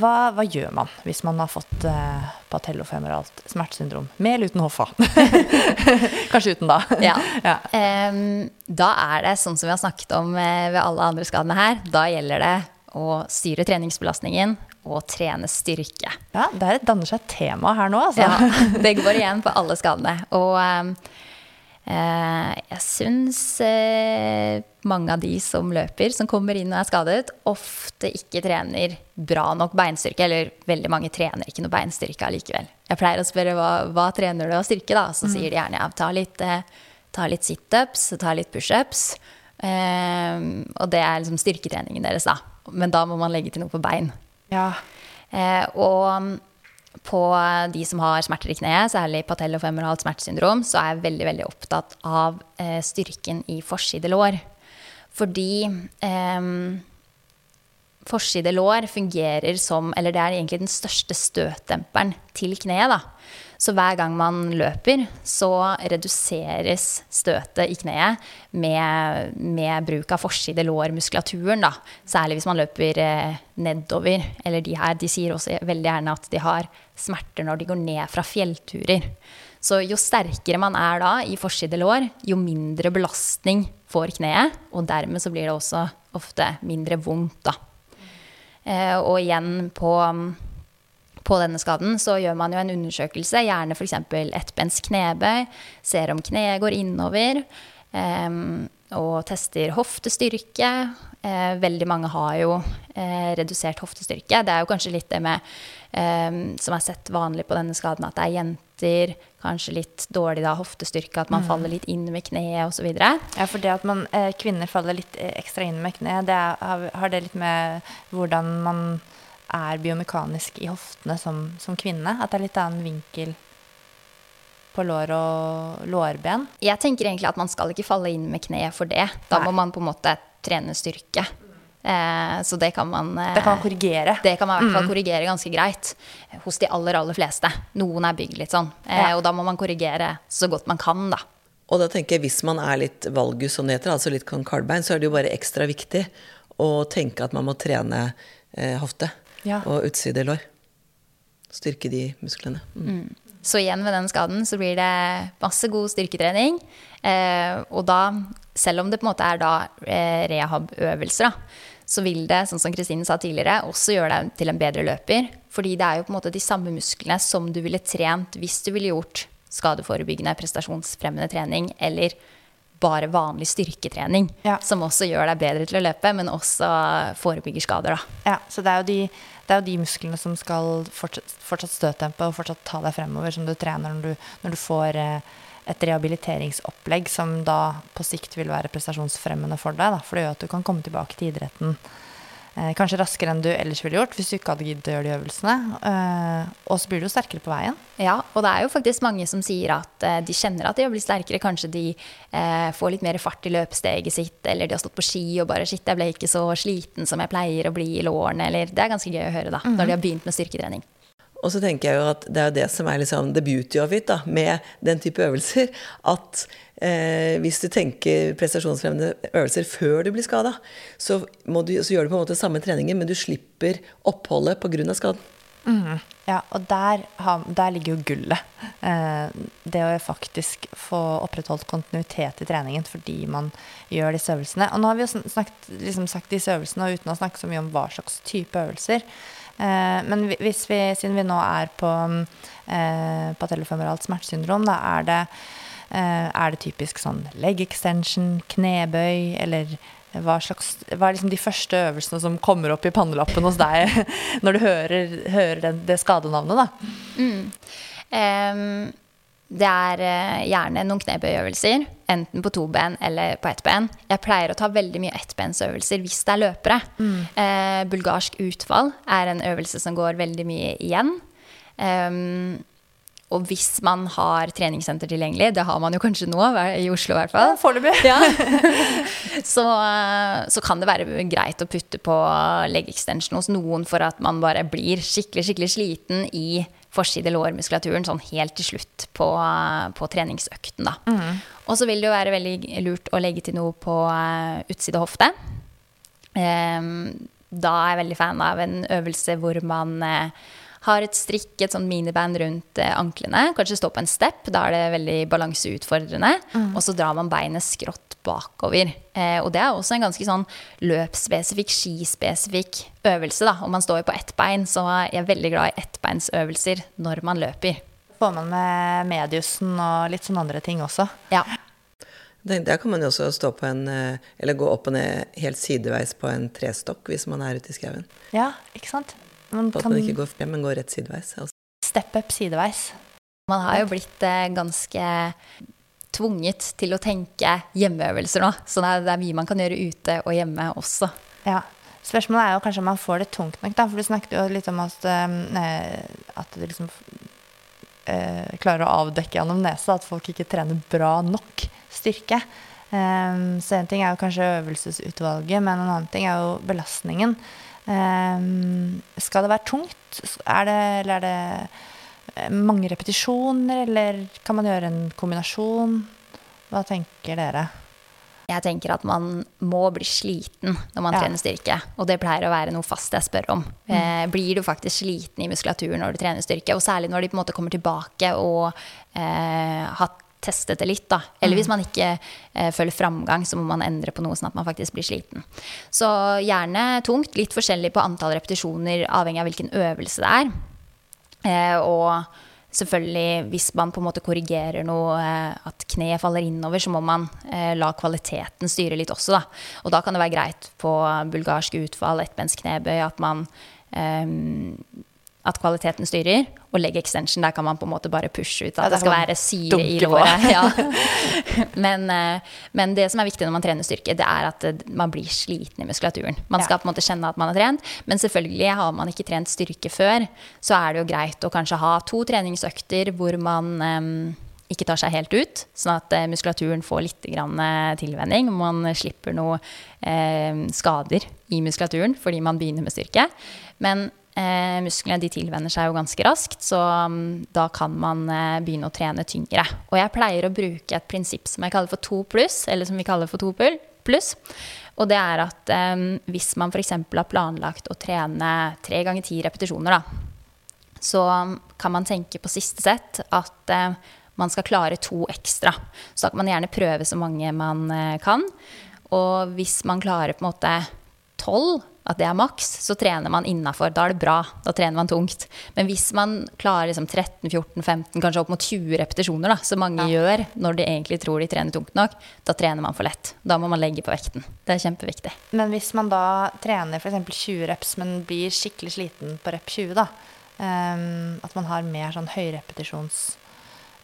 Hva, hva, gjør man hvis man har fått uh, patellofemoralt smertesyndrom? Med eller uten hoffa? (laughs) Kanskje uten, da. ja. ja. Um, da er det sånn som vi har snakket om uh, ved alle andre skadene her. Da gjelder det å styre treningsbelastningen og trene styrke. Ja, Det danner seg et tema her nå, altså. Ja, det går igjen på alle skadene. Og eh, jeg syns eh, mange av de som løper, som kommer inn og er skadet, ofte ikke trener bra nok beinstyrke. Eller veldig mange trener ikke noe beinstyrke allikevel. Jeg pleier å spørre hva, hva trener du av styrke, da? Så mm. sier de gjerne ja, ta litt, eh, ta litt situps, ta litt pushups. Eh, og det er liksom styrketreningen deres, da. Men da må man legge til noe på bein. Ja. Eh, og på de som har smerter i kneet, særlig patellofemoralt smertesyndrom, så er jeg veldig veldig opptatt av eh, styrken i forside lår. Fordi eh, forside lår fungerer som Eller det er egentlig den største støtdemperen til kneet. da. Så hver gang man løper, så reduseres støtet i kneet med, med bruk av forside lår-muskulaturen. Særlig hvis man løper eh, nedover. Eller de her de sier også veldig gjerne at de har smerter når de går ned fra fjellturer. Så jo sterkere man er da i forside lår, jo mindre belastning får kneet. Og dermed så blir det også ofte mindre vondt, da. Eh, og igjen på på denne skaden, så gjør man jo en undersøkelse, gjerne f.eks. ettbens knebøy, ser om kneet går innover, um, og tester hoftestyrke. Eh, veldig mange har jo eh, redusert hoftestyrke. Det er jo kanskje litt det med eh, som er sett vanlig på denne skaden, at det er jenter, kanskje litt dårlig da, hoftestyrke, at man mm. faller litt inn med kneet osv. Ja, for det at man, eh, kvinner faller litt ekstra inn med kneet, har, har det litt med hvordan man er biomekanisk i hoftene som, som, kvinne. At det er litt annen vinkel på lår og lårben. Jeg tenker egentlig at man skal ikke falle inn med kneet for det. Da Nei. må man på en måte trene styrke. Eh, så det kan man Det kan man korrigere. Det kan man i hvert fall mm. korrigere ganske greit. Hos de aller, aller fleste. Noen er bygd litt sånn. Eh, ja. Og da må man korrigere så godt man kan, da. Og da tenker jeg hvis man er litt valgus som det heter, altså litt kardbein, så er det jo bare ekstra viktig å tenke at man må trene eh, hofte ja. og utsidelår. Styrke de musklene. Mm. Mm. Så igjen ved den skaden så blir det masse god styrketrening. Eh, og da selv om det på en måte er da eh, rehab-øvelser, da, så vil det, sånn som Kristine sa tidligere, også gjøre deg til en bedre løper. Fordi det er jo på en måte de samme musklene som du ville trent hvis du ville gjort skadeforebyggende, prestasjonsfremmende trening eller bare vanlig styrketrening, Ja. som også gjør deg bedre til å løpe, men også forebygger skader, da. Ja, så det er jo de, det er jo de musklene som skal fortsatt, fortsatt støttempe og fortsatt ta deg fremover, som du trener når du, når du får eh, et rehabiliteringsopplegg som da på sikt vil være prestasjonsfremmende for deg. Da, for det gjør at du kan komme tilbake til idretten kanskje raskere enn du ellers ville gjort hvis du ikke hadde giddet å gjøre de øvelsene. Eh, og så blir du jo sterkere på veien. Ja, og det er jo faktisk mange som sier at eh, de kjenner at de har blitt sterkere. Kanskje de eh, får litt mer fart i løpesteget sitt, eller de har stått på ski og bare Shit, jeg ble ikke så sliten som jeg pleier å bli i lårene, eller Det er ganske gøy å høre, da, når de har begynt med styrketrening. Og så tenker jeg jo at det er det som er liksom the beauty of it, da, med den type øvelser. At eh, hvis du tenker prestasjonsfremmende øvelser før du blir skada, så, så gjør du på en måte samme treningen, men du slipper oppholdet pga. skaden. Ja, og der, der ligger jo gullet. Eh, det å faktisk få opprettholdt kontinuitet i treningen fordi man gjør disse øvelsene. Og nå har vi jo snakket, liksom sagt disse øvelsene og uten å snakke så mye om hva slags type øvelser. Eh, men hvis vi, siden vi nå er på mm, eh, patellofemoralt smertesyndrom, da er det, eh, er det typisk sånn leg extension, knebøy, eller hva, slags, hva er liksom de første øvelsene som kommer opp i pannelappen hos deg (laughs) når du hører, hører det, det skadenavnet, da? Ehm, det er eh, gjerne noen knebøyøvelser, enten på to ben eller på ett ben. Jeg pleier å ta veldig mye ettbensøvelser hvis det er løpere. Eh, bulgarsk utfall er en øvelse som går veldig mye igjen. Um, og hvis man har treningssenter tilgjengelig, det har man jo kanskje nå, i Oslo i hvert fall, Foreløpig. ja. (laughs) (laughs) så, eh, så kan det være greit å putte på leg extension hos noen for at man bare blir skikkelig skikkelig sliten i forside lårmuskulaturen sånn helt til slutt på, på treningsøkten. Da. Og så vil det jo være veldig lurt å legge til noe på eh, utside hofte. Ehm, da er jeg veldig fan av en øvelse hvor man eh, har et strikk, et sånn miniband rundt eh, anklene. Kanskje stå på en step, da er det veldig balanseutfordrende. Og så drar man beinet skrått bakover. Eh, og det er også en ganske sånn løpsspesifikk, skispesifikk øvelse. da. Om man står på ett bein, så er jeg veldig glad i ettbeinsøvelser når man løper. Får man med mediusen og litt sånne andre ting også. Ja. Der kan man jo også stå på en eh, Eller gå opp og ned helt sideveis på en trestokk hvis man er ute i skauen. Ja, ikke sant? Man at kan man ikke går frem, men går rett sideveis. Altså. step up sideveis. Man har jo blitt eh, ganske tvunget til å tenke hjemmeøvelser nå. Så det er, det er mye man kan gjøre ute og hjemme også. Ja. Spørsmålet er jo kanskje om man får det tungt nok, da. For du snakket jo litt om at, øh, at du liksom øh, klarer å avdekke anamnese, at folk ikke trener bra nok styrke. Um, så en ting er jo kanskje øvelsesutvalget, men en annen ting er jo belastningen. Um, skal det være tungt? Er det, eller er det eh, mange repetisjoner, eller kan man gjøre en kombinasjon? Hva tenker dere? Jeg tenker at man må bli sliten når man Ja. trener styrke. Og det pleier å være noe fast jeg spør om. Eh, blir du faktisk sliten i muskulaturen når du trener styrke? Og særlig når de på en måte kommer tilbake og eh, har testet det litt. da. Eller hvis man ikke eh, føler framgang, så må man endre på noe sånn at man faktisk blir sliten. Så gjerne tungt. Litt forskjellig på antall repetisjoner, avhengig av hvilken øvelse det er. Eh, og selvfølgelig, hvis man på en måte korrigerer noe, eh, at kneet faller innover, så må man eh, la kvaliteten styre litt også, da. Og da kan det være greit på bulgarsk utfall, ettbensknebøy, at man eh, at kvaliteten styrer, og leg extension, der kan man på en måte bare pushe ut at ja, det skal være syre i låret. (laughs) Ja. Men, eh, men det som er viktig når man trener styrke, det er at eh, man blir sliten i muskulaturen. Man Ja. skal på en måte kjenne at man har trent, men selvfølgelig har man ikke trent styrke før, så er det jo greit å kanskje ha to treningsøkter hvor man um, ikke tar seg helt ut, sånn at eh, muskulaturen får litt grann, tilvenning. Man slipper noe eh, skader i muskulaturen fordi man begynner med styrke. Men eh, musklene de tilvenner seg jo ganske raskt, så um, da kan man eh, begynne å trene tyngre. Og jeg pleier å bruke et prinsipp som jeg kaller for to pluss, eller som vi kaller for to pluss. Og det er at eh, hvis man f.eks. har planlagt å trene tre ganger ti repetisjoner, da, så kan man tenke på siste sett at eh, man skal klare to ekstra. Så da kan man gjerne prøve så mange man eh, kan. Og hvis man klarer på en måte tolv, at det er maks, så trener man innafor. Da er det bra. Da trener man tungt. Men hvis man klarer liksom 13-14-15, kanskje opp mot 20 repetisjoner, da, som mange gjør når de egentlig tror de trener tungt nok, da trener man for lett. Da må man legge på vekten. Det er kjempeviktig. Men hvis man da trener f.eks. 20 reps, men blir skikkelig sliten på rep 20, da, um, at man har mer sånn høyrepetisjons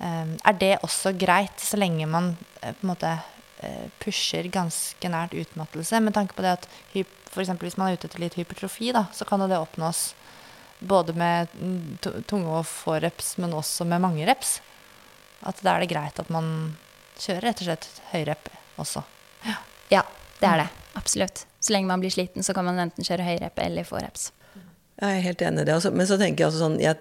um, Er det også greit, så lenge man uh, på en måte uh, pusher ganske nært utmattelse, med tanke på det at hyp, eksempel hvis man er ute etter litt hypertrofi, da, så kan jo det oppnås både med tunge og få reps, men også med mange reps. At da er det greit at man kjører rett og slett høyrep også. Ja, det er det. Absolutt. Så lenge man blir sliten, så kan man enten kjøre høyrep eller få reps. Jeg er helt enig i det. Altså, men så tenker jeg altså sånn jeg,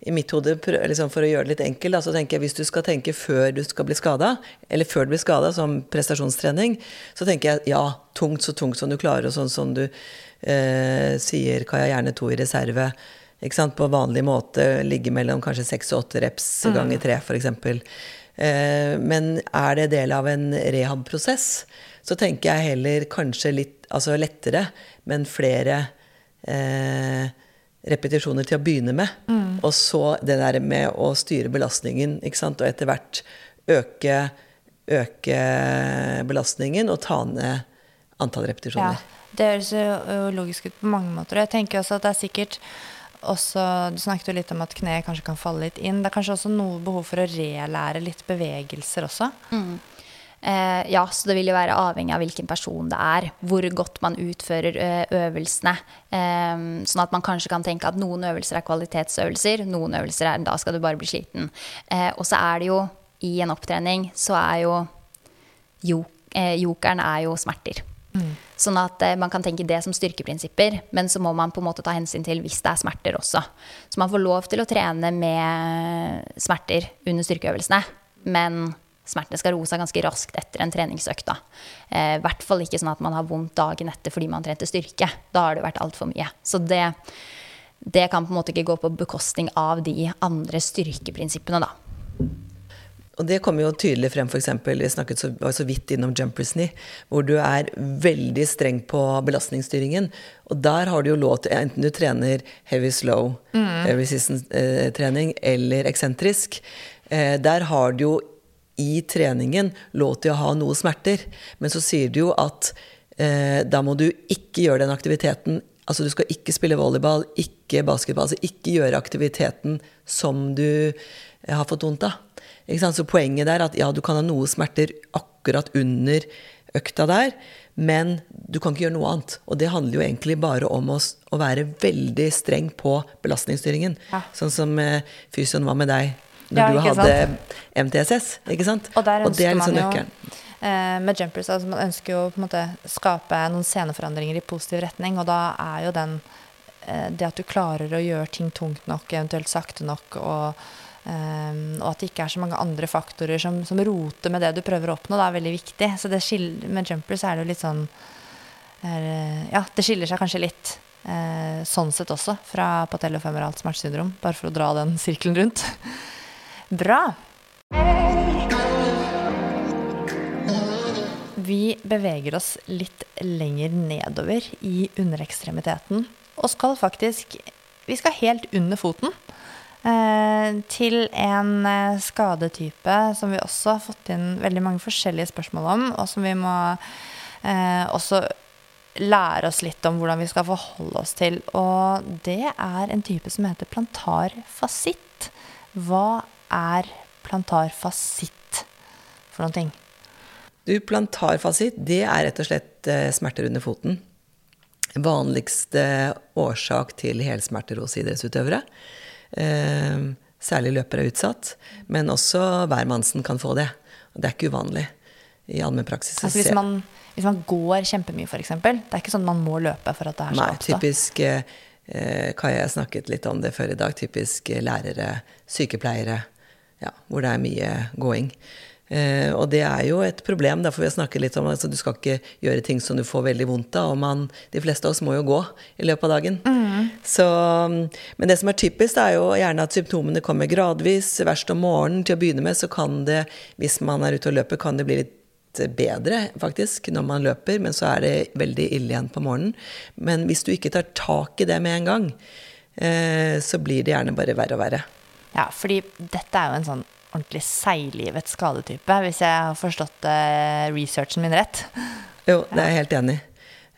I mitt hode, liksom for å gjøre det litt enkelt, da, så tenker jeg hvis du skal tenke før du skal bli skada, eller før du blir skada, som prestasjonstrening, så tenker jeg ja, tungt så tungt som du klarer, og sånn som du eh, sier, kan jeg gjerne to i reserve. Ikke sant? På vanlig måte ligge mellom kanskje seks og åtte reps ganger tre, f.eks. Eh, men er det del av en rehab-prosess, så tenker jeg heller kanskje litt altså lettere, men flere eh, repetisjoner til å begynne med. Og så det der med å styre belastningen, ikke sant, og etter hvert øke, øke belastningen og ta ned antall Ja, repetisjoner. det høres jo logisk ut på mange måter. og Jeg tenker også at det er sikkert også, Du snakket jo litt om at kneet kanskje kan falle litt inn. Det er kanskje også noe behov for å relære litt bevegelser også. Eh, ja, så det vil jo være avhengig av hvilken person det er, hvor godt man utfører ø, øvelsene. Eh, sånn at man kanskje kan tenke at noen øvelser er kvalitetsøvelser, noen øvelser er da skal du bare bli sliten. Eh, og så er det jo i en opptrening så er jo jo, eh, jokeren er jo smerter. Sånn at eh, man kan tenke det som styrkeprinsipper, men så må man på en måte ta hensyn til hvis det er smerter også. Så man får lov til å trene med smerter under styrkeøvelsene, men smertene skal roe seg ganske raskt etter en treningsøkt. I Eh, hvert fall ikke sånn at man har vondt dagen etter fordi man trente styrke. Da har det vært altfor mye. Så det, det kan på en måte ikke gå på bekostning av de andre styrkeprinsippene, da. Og det kommer jo tydelig frem, f.eks. Vi snakket så, var så vidt innom jumpers knee, hvor du er veldig streng på belastningsstyringen. Og der har du jo lov til, enten du trener heavy slow, mm. resistance-trening, eller eksentrisk, eh, der har du jo i treningen lov til å ha noe smerter. Men så sier du jo at eh, da må du ikke gjøre den aktiviteten Altså du skal ikke spille volleyball, ikke basketball. Altså ikke gjøre aktiviteten som du eh, har fått vondt av. Så poenget der er at ja, du kan ha noe smerter akkurat under økta der, men du kan ikke gjøre noe annet. Og det handler jo egentlig bare om å, å være veldig streng på belastningsstyringen. Ja. Sånn som eh, fysioen var med deg når Ja, du hadde sant? MTSS. Ikke sant? Og der det er liksom nøkkelen. eh, med jumpers altså Man ønsker jo på en måte skape noen sceneforandringer i positiv retning, og da er jo den eh, Det at du klarer å gjøre ting tungt nok, eventuelt sakte nok, og, eh, og at det ikke er så mange andre faktorer som, som roter med det du prøver å oppnå, det er veldig viktig. Så det med jumpers er det jo litt sånn er, Ja, det skiller seg kanskje litt. Eh, sånn sett også, fra patellofemeralt smertesyndrom, bare for å dra den sirkelen rundt. Bra. Vi beveger oss litt lenger nedover i underekstremiteten, og skal faktisk Vi skal helt under foten. Eh, til en eh, skadetype som vi også har fått inn veldig mange forskjellige spørsmål om, og som vi må eh, også lære oss litt om hvordan vi skal forholde oss til. Og det er en type som heter plantarfasitt. Hva er plantarfasitt for noen ting? Du, plantarfasitt, det er rett og slett eh, smerter under foten. Vanligste årsak til helsmerter hos idrettsutøvere. Eh, særlig løpere er utsatt, men også hvermannsen kan få det. Det er ikke uvanlig i allmennpraksis. Altså hvis man, hvis man går kjempemye, f.eks. Det er ikke sånn man må løpe for at det er så Nei, typisk eh, Kaja snakket litt om det før i dag. Typisk lærere, sykepleiere, ja, hvor det er mye gåing. Eh, og det er jo et problem, derfor vi har snakket litt om altså, du skal ikke gjøre ting som du får veldig vondt av. Og man, de fleste av oss må jo gå i løpet av dagen. Så, men det som er typisk, er jo gjerne at symptomene kommer gradvis. Verst om morgenen. Til å begynne med så kan det, hvis man er ute og løper, kan det bli litt bedre faktisk når man løper, men så er det veldig ille igjen på morgenen. Men hvis du ikke tar tak i det med en gang, eh, så blir det gjerne bare verre og verre. Ja, fordi dette er jo en sånn ordentlig seiglivet skadetype, hvis jeg har forstått uh, researchen min rett. Jo, det er jeg helt enig i.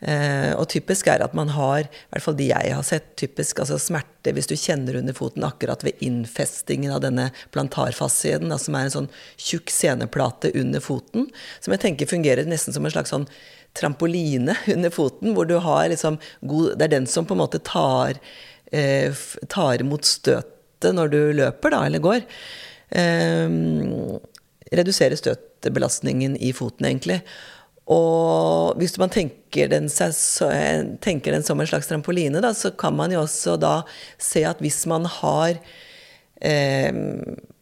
Uh, og typisk er at man har, i hvert fall de jeg har sett, typisk altså smerte hvis du kjenner under foten akkurat ved innfestingen av denne plantarfascien, da, som er en sånn tjukk seneplate under foten, som jeg tenker fungerer nesten som en slags sånn trampoline under foten, hvor du har liksom god Det er den som på en måte tar, eh, tar imot støtet når du løper, da, eller går. Eh, redusere støtbelastningen i foten, egentlig. Og hvis man tenker den, tenker den som en slags trampoline, da, så kan man jo også da se at hvis man har eh,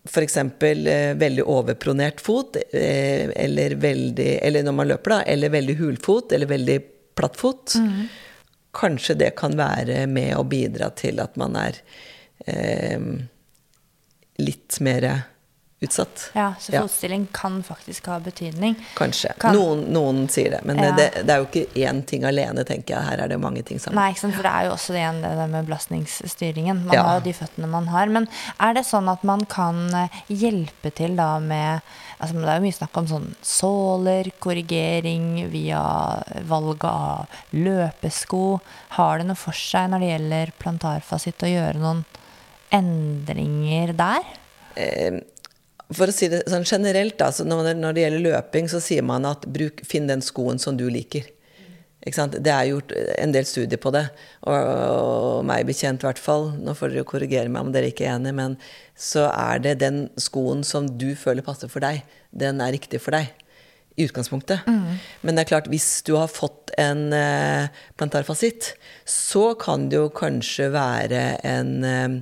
f.eks. Eh, veldig overpronert fot, eh, eller, veldig, eller når man løper, da, eller veldig hulfot, eller veldig platt fot, kanskje det kan være med å bidra til at man er eh, litt mer utsatt. Ja, så Ja. fotstilling kan faktisk ha betydning. Kanskje. Kan- Noen, noen sier det. Men Ja. det, det er jo ikke én ting alene, tenker jeg. Her er det mange ting sammen. Nei, for det er jo også igjen det med belastningsstyringen. Man Ja. har jo de føttene man har. Men er det sånn at man kan eh, hjelpe til da med altså Det er jo mye snakk om sånn såler, korrigering via valget av løpesko. Har det noe for seg når det gjelder plantarfasitt å gjøre noen endringer der? For å si det sånn generelt, da, så når, det, når det gjelder løping, så sier man at bruk, finn den skoen som du liker. Det er gjort en del studier på det, og, og meg bekjent i hvert fall. Nå får dere korrigere meg om dere ikke er enige, men så er det den skoen som du føler passer for deg, den er riktig for deg. I utgangspunktet. Men det er klart, hvis du har fått en eh, plantarfasitt, så kan det jo kanskje være en eh,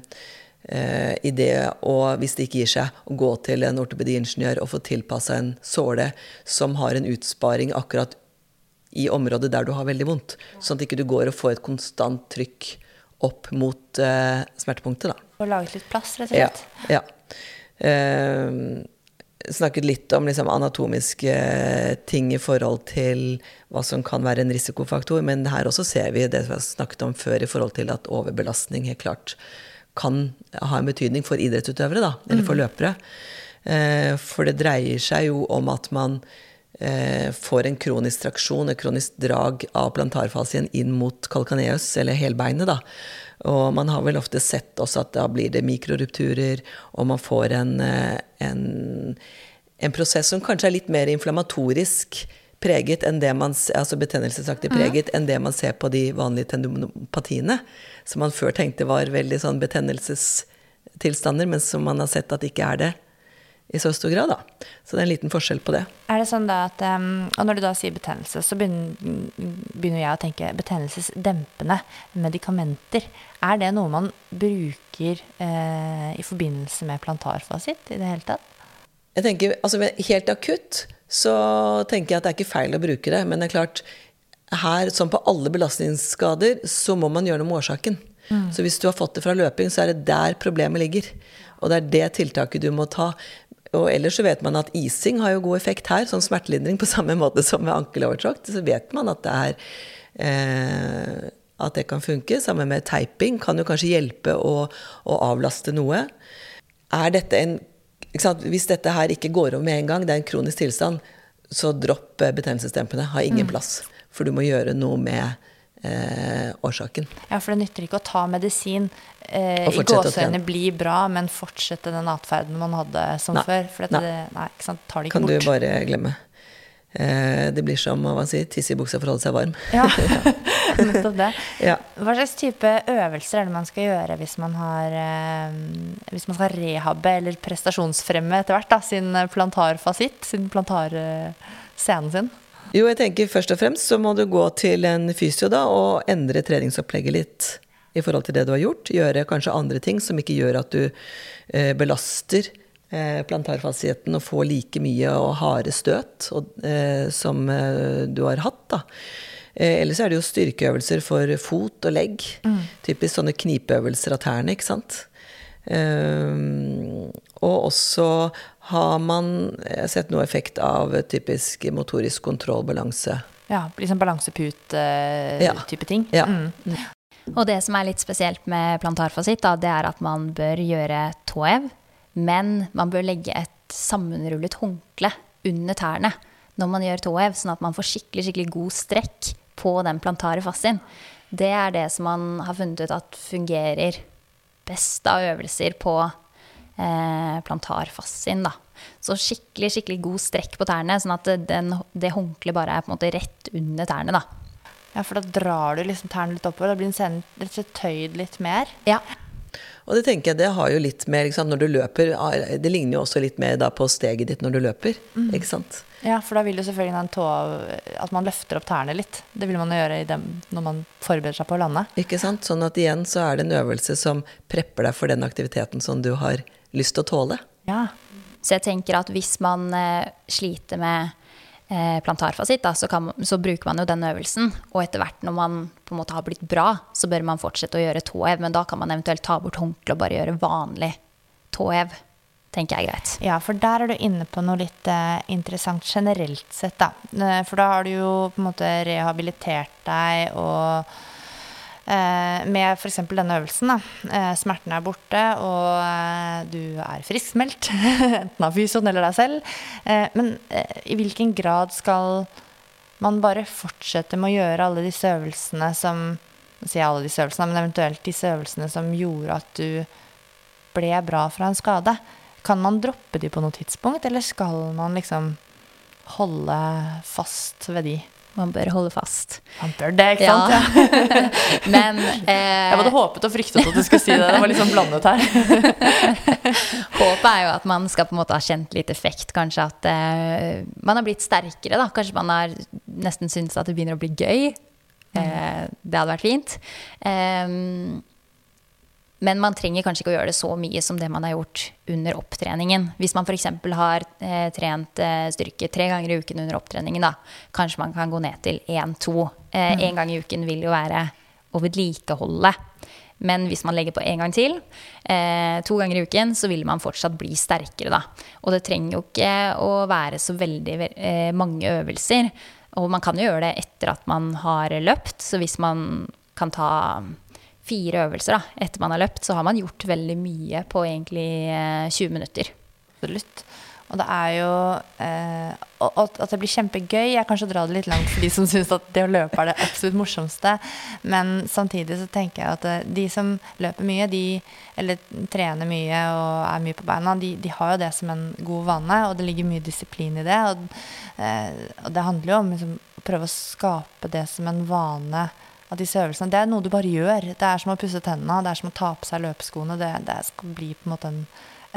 eh, det å, hvis det ikke gir seg, å gå til en ortopediingeniør og få tilpassa en såle som har en utsparing akkurat i området der du har veldig vondt. Sånn at ikke du går og får et konstant trykk opp mot eh, smertepunktet. da. Og laget litt plass, rett og Ja. slett? ja. Eh, snakket litt om liksom, anatomiske ting i forhold til hva som kan være en risikofaktor, men her også ser vi det vi har snakket om før i forhold til at overbelastning helt klart kan ha en betydning for idrettsutøvere, da, eller for løpere. Eh, for det dreier seg jo om at man eh, får en kronisk traksjon, et kronisk drag av plantarfasien inn mot kalkaneus, eller helbeinet, da. Og man har vel ofte sett også at da blir det mikrorupturer, og man får en, eh, en, en prosess som kanskje er litt mer inflammatorisk preget enn det man, altså betennelsesaktig preget enn det man ser på de vanlige tendinopatiene, som man før tenkte var veldig sånn betennelsestilstander, men som man har sett at ikke er det i så stor grad. da. Så det er en liten forskjell på det. Er det sånn da at um, Og når du da sier betennelse, så begynner, jeg å tenke betennelsesdempende medikamenter. Er det noe man bruker eh, i forbindelse med plantarfasitt i det hele tatt? Jeg tenker, altså Helt akutt så tenker jeg at det er ikke feil å bruke det. Men det er klart, her som på alle belastningsskader, så må man gjøre noe med årsaken. Så hvis du har fått det fra løping, så er det der problemet ligger. Og det er det tiltaket du må ta. Og ellers så vet man at ising har jo god effekt her, sånn smertelindring på (laughs) samme måte som med ankelovertråkt. Så vet man at det er eh, at det kan funke. Sammen med teiping kan jo kanskje hjelpe å, å avlaste noe. Er dette en? Hvis dette her ikke går over med en gang, det er en kronisk tilstand, så dropp eh, betennelsesdempende. Har ingen plass. For du må gjøre noe med eh, årsaken. Ja, for det nytter ikke å ta medisin, eh, i fortsette å gåseøyne trene. bli bra, men fortsette den atferden man hadde som Nei. før. For dette, det, nei, ikke sant, tar det ikke Kan du bare glemme. Eh, det blir som hva man sier, tisse i buksa for å holde seg varm. (laughs) Ja, (laughs) (laughs) nettopp det. Ja. Hva slags type øvelser er det man skal gjøre hvis man har eh, Hvis man skal rehabbe eller prestasjonsfremme etter hvert, da, sin plantarfasitt, sin plantarscenen sin? Jo, jeg tenker først og fremst så må du gå til en fysio da, og endre treningsopplegget litt i forhold til det du har gjort. Gjøre kanskje andre ting som ikke gjør at du eh, belaster eh, plantarfascieten og får like mye og harde støt og, eh, som eh, du har hatt. da. Ellers Eller så er det jo styrkeøvelser for fot og legg. Typisk sånne knipeøvelser av tærne, ikke sant. Um, og også har man sett noe effekt av typisk motorisk kontrollbalanse. Ja, liksom balanseput-type Ja. ting. Ja. Mm. Og det som er litt spesielt med plantarfasitt, da, det er at man bør gjøre tåhev, men man bør legge et sammenrullet håndkle under tærne når man gjør tåhev, sånn at man får skikkelig, skikkelig god strekk på den plantare fascien. Det er det som man har funnet ut at fungerer best av øvelser på eh, plantarfascien, da. Så skikkelig, skikkelig god strekk på tærne, sånn at den, det håndkleet bare er på en måte rett under tærne, da. Ja, for da drar du liksom tærne litt oppover. Da blir den scenen rett og slett tøyd litt mer. Ja. Og det tenker jeg det har jo litt med ikke sant, når du løper Det ligner jo også litt mer da på steget ditt når du løper. ikke sant? Ja, for da vil jo selvfølgelig den tå At man løfter opp tærne litt. Det vil man jo gjøre i dem når man forbereder seg på å lande. Ikke sant? Sånn at igjen så er det en øvelse som prepper deg for den aktiviteten som du har lyst til å tåle. Ja. Så jeg tenker at hvis man eh, sliter med eh, plantarfasitt, da, så, kan, så bruker man jo den øvelsen. Og etter hvert når man på en måte har blitt bra, så bør man fortsette å gjøre tåhev. Men da kan man eventuelt ta bort håndkleet og bare gjøre vanlig tåhev. Tenker jeg greit. Ja, for der er du inne på noe litt eh, interessant generelt sett, da. Eh, For da har du jo på en måte rehabilitert deg og eh, med f.eks. denne øvelsen, da. Eh, smerten er borte, og eh, du er friskmeldt. (laughs) Enten av fysioen eller deg selv. Eh, men i hvilken grad skal man bare fortsette med å gjøre alle disse øvelsene som sier alle disse øvelsene, men eventuelt disse øvelsene som gjorde at du ble bra fra en skade. Kan man droppe de på noe tidspunkt, eller skal man liksom holde fast ved de? Man bør holde fast. Man bør det, ikke sant? Ja. (laughs) Men eh, Jeg hadde håpet og fryktet at du skulle si det. Det var litt sånn blandet her. (laughs) Håpet er jo at man skal på en måte ha kjent litt effekt. Kanskje at eh, man har blitt sterkere. da. Kanskje man har nesten syntes at det begynner å bli gøy. Eh, det hadde vært fint. Ehm, men man trenger kanskje ikke å gjøre det så mye som det man har gjort under opptreningen. Hvis man f.eks. har eh, trent eh, styrke tre ganger i uken under opptreningen, da, kanskje man kan gå ned til én-to. Én gang i uken vil jo være å vedlikeholde. Men hvis man legger på en gang til, eh, to ganger i uken, så vil man fortsatt bli sterkere, da. Og det trenger jo ikke å være så veldig eh, mange øvelser. Og man kan jo gjøre det etter at man har løpt. Så hvis man kan ta fire øvelser da, etter man har løpt, så har man gjort veldig mye på egentlig eh, 20 minutter. Absolutt. Og det er jo eh, At det blir kjempegøy, Jeg kanskje drar dra det litt langt for de som syns at det å løpe er det absolutt morsomste. Men samtidig så tenker jeg at eh, de som løper mye, de, eller trener mye og er mye på beina, de, de har jo det som en god vane, og det ligger mye disiplin i det. Og, eh, og det handler jo om liksom, å prøve å skape det som en vane av disse øvelsene. Det er noe du bare gjør. Det er som å pusse tennene, det er som å ta på seg løpeskoene. Det, det skal bli på en måte en,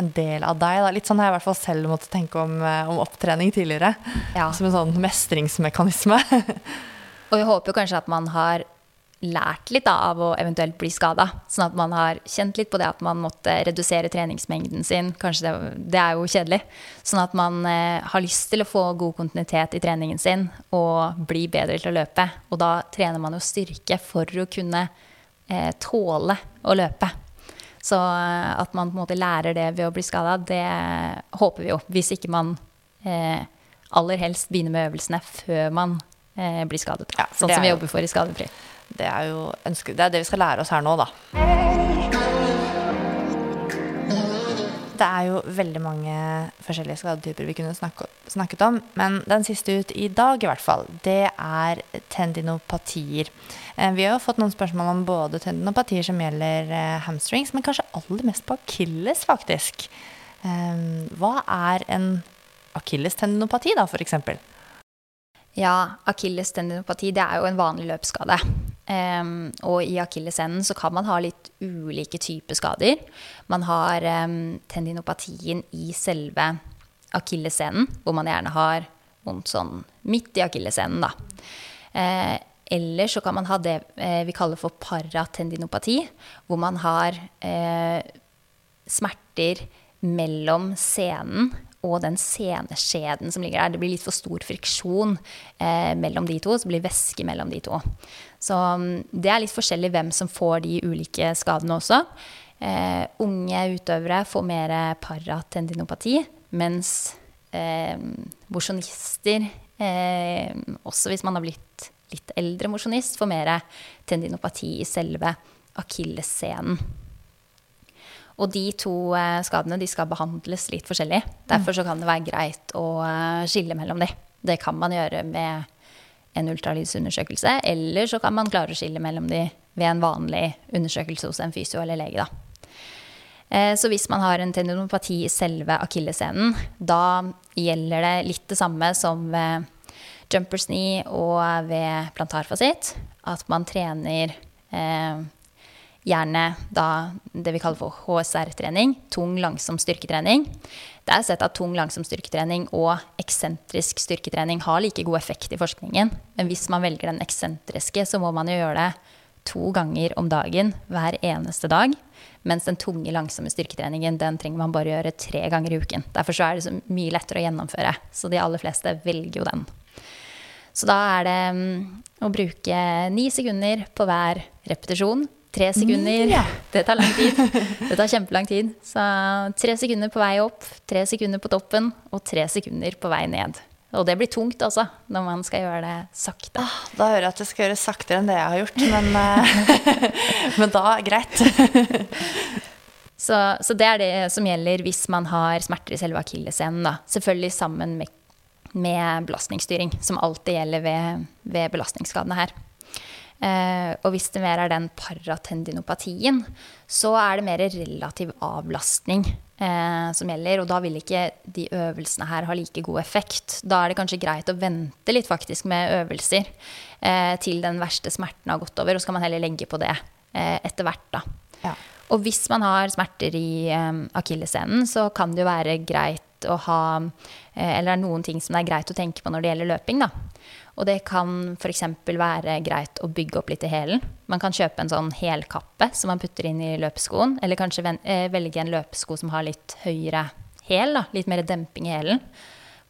en del av deg. Da. Litt sånn har jeg i hvert fall selv måttet tenke om, eh, om opptrening tidligere. Ja. Som en sånn mestringsmekanisme. (laughs) Og vi håper jo kanskje at man har lært litt av å eventuelt bli skada. Sånn at man har kjent litt på det at man måtte redusere treningsmengden sin. Kanskje det, det er jo kjedelig. Sånn at man eh, har lyst til å få god kontinuitet i treningen sin og bli bedre til å løpe. Og da trener man jo styrke for å kunne eh, tåle å løpe. Så eh, at man på en måte lærer det ved å bli skada, det håper vi jo. Hvis ikke man eh, aller helst begynner med øvelsene før man eh, blir skadet. Ja, sånn som vi jobber for i Skadefri. Det er jo ønske, det er det vi skal lære oss her nå, da. Det er jo veldig mange forskjellige skadetyper vi kunne snakke, snakket om. Men den siste ut i dag, i hvert fall, det er tendinopatier. Eh, Vi har jo fått noen spørsmål om både tendinopatier som gjelder eh, hamstrings, men kanskje aller mest på akilles, faktisk. Eh, Hva er en akillestendinopati, da, eksempel? Ja, akilles tendinopati det er jo en vanlig løpsskade. Em, og i akillesenden så kan man ha litt ulike typer skader. Man har um, tendinopatien i selve akillesenden, hvor man gjerne har vondt sånn midt i akillesenden, da. Uh, eller så kan man ha det uh, vi kaller for paratendinopati, hvor man har uh, smerter mellom senen og den seneskjeden som ligger der. Det blir litt for stor friksjon eh, mellom de to, så blir væske mellom de to. Så mm, det er litt forskjellig hvem som får de ulike skadene også. Eh, unge utøvere får mer paratendinopati, mens eh, mosjonister, eh, også hvis man har blitt litt eldre mosjonist, får mer tendinopati i selve akillessenen. Og de to eh, skadene de skal behandles litt forskjellig. Derfor så kan det være greit å eh, skille mellom de. Det kan man gjøre med en ultralydsundersøkelse, eller så kan man klare å skille mellom de ved en vanlig undersøkelse hos en fysio eller lege. Da. Eh, så hvis man har en tendinopati i selve akilleshælen, da gjelder det litt det samme som ved jumpers knee og ved plantarfasitt. At man trener eh, gjerne da det vi kaller for HSR-trening, tung, langsom styrketrening. Det er sett at tung, langsom styrketrening og eksentrisk styrketrening har like god effekt i forskningen. Men hvis man velger den eksentriske, så må man jo gjøre det to ganger om dagen hver eneste dag. Mens den tunge, langsomme styrketreningen den trenger man bare gjøre tre ganger i uken. Derfor er det så mye lettere å gjennomføre. Så de aller fleste velger jo den. Så da er det mm, å bruke ni sekunder på hver repetisjon Tre sekunder. Ja. (laughs) Det tar lang tid. Det tar kjempelang tid. Så tre sekunder på vei opp, tre sekunder på toppen og tre sekunder på vei ned. Og det blir tungt, altså, når man skal gjøre det sakte. Ah, da hører jeg at det skal gjøres saktere enn det jeg har gjort, men, eh, (laughs) men da greit. (laughs) så, så, det er det som gjelder hvis man har smerter i selve akilleshælen. Selvfølgelig sammen med, med belastningsstyring, som alltid gjelder ved, ved belastningsskadene her. Eh, og hvis det mer er den paratendinopatien, så er det mer relativ avlastning eh, som gjelder. Og da vil ikke de øvelsene her ha like god effekt. Da er det kanskje greit å vente litt faktisk med øvelser eh, til den verste smerten har gått over, og så kan man heller legge på det eh, etter hvert, da. Ja. Og hvis man har smerter i um, akilleshælen, så kan det jo være greit å ha Eller noen ting som det er greit å tenke på når det gjelder løping, da. Og det kan f.eks. være greit å bygge opp litt i hælen. Man kan kjøpe en sånn helkappe som man putter inn i løpeskoen. Eller kanskje eh, velge en løpesko som har litt høyere hæl, litt mer demping i hælen.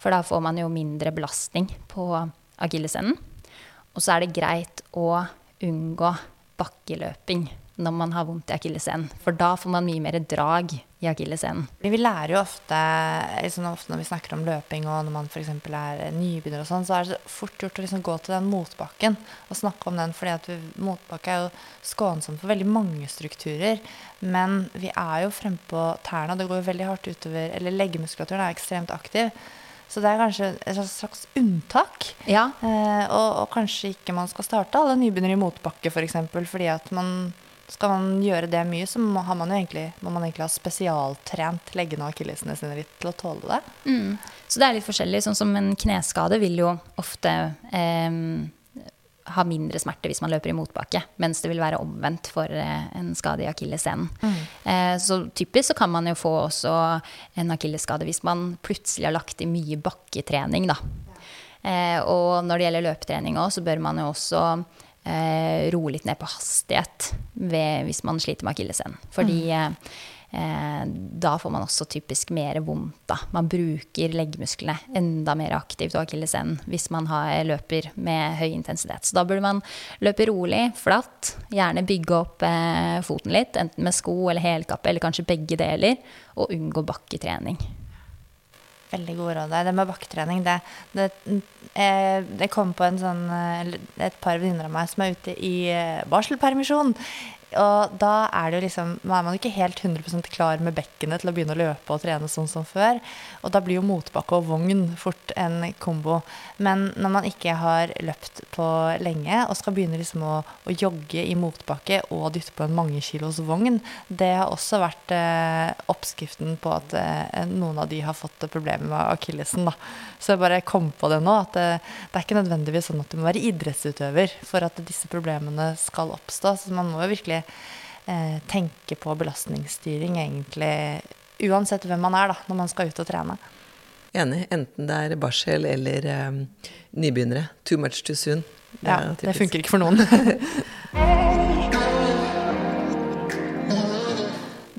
For da får man jo mindre belastning på akillesenden. Og så er det greit å unngå bakkeløping når man har vondt i akilleshælen. For da får man mye mer drag i akilleshælen. Vi lærer jo ofte, liksom ofte, når vi snakker om løping og når man f.eks. er nybegynner, og sånn, så er det fort gjort å liksom gå til den motbakken og snakke om den. fordi at vi, motbakke er jo skånsom for veldig mange strukturer. Men vi er jo fremme på tærne, og det går jo veldig hardt utover Eller leggemuskulaturen er ekstremt aktiv. Så det er kanskje et slags unntak. Ja. Eh, og, og, kanskje ikke man skal starte alle nybegynnere i motbakke, f.eks. For fordi at man skal man gjøre det mye, så må man, egentlig, må man egentlig ha spesialtrent leggene og akillesene sine litt til å tåle det. Mm. Så det er litt forskjellig. Sånn som en kneskade vil jo ofte eh, ha mindre smerte hvis man løper i motbakke, mens det vil være omvendt for eh, en skade i akillessenen. Mm. Eh, så typisk så kan man jo få også en akillesskade hvis man plutselig har lagt i mye bakketrening, da. Eh, og når det gjelder løpetrening òg, så bør man jo også eh, roe litt ned på hastighet ved, hvis man sliter med akillesen. Fordi mm. eh, da får man også typisk mer vondt. Da. Man bruker leggmusklene enda mer aktivt og akillesen hvis man har, løper med høy intensitet. Så da burde man løpe rolig, flatt. Gjerne bygge opp eh, foten litt, enten med sko eller helkappe, eller kanskje begge deler. Og unngå bakketrening veldig gode råd der. Det med bakketrening, det, det, eh, det kom på sånn, eh, et par venninner av meg som er ute i eh, barselpermisjon. Og da er liksom, er man ikke helt 100% klar med bekkenet til å begynne å løpe og trene sånn som før. Og da blir jo motbakke og vogn fort en kombo. Men når man ikke har løpt på lenge og skal begynne liksom å, å jogge i motbakke og dytte på en mange kilos vogn, det har også vært eh, oppskriften på at eh, noen av de har fått problemer med akillesen. Så jeg bare kom på det nå, at det, det er ikke nødvendigvis sånn at du må være idrettsutøver for at disse problemene skal oppstå. Så man må jo virkelig eh, tenke på belastningsstyring egentlig uansett hvem man er da, når man skal ut og trene. Enig. Enten det er barsel eller um, nybegynnere. Too much too soon. Det ja, det funker ikke for noen. (laughs)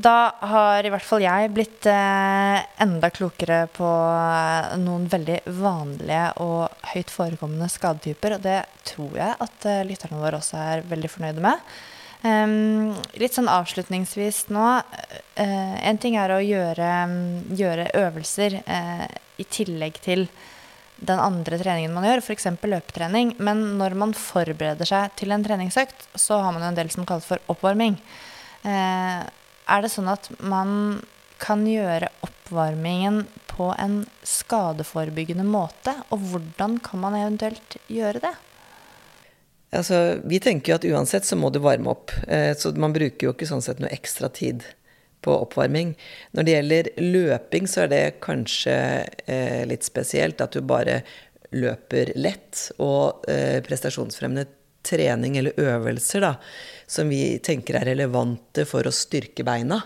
da har i hvert fall jeg blitt eh, enda klokere på eh, noen veldig vanlige og høyt forekommende skadetyper. Og det tror jeg at eh, lytterne våre også er veldig fornøyde med. Ehm, litt sånn avslutningsvis nå. Uh, en ting er å gjøre, gjøre øvelser uh, i tillegg til den andre treningen man gjør, f.eks. løpetrening. Men når man forbereder seg til en treningsøkt, så har man jo en del som kalles for oppvarming. Uh, er det sånn at man kan gjøre oppvarmingen på en skadeforebyggende måte? Og hvordan kan man eventuelt gjøre det? Altså, vi tenker jo at uansett så må du varme opp. Eh, så man bruker jo ikke sånn sett noe ekstra tid på oppvarming. Når det gjelder løping, så er det kanskje eh, litt spesielt at du bare løper lett. Og eh, prestasjonsfremmende trening eller øvelser da, som vi tenker er relevante for å styrke beina,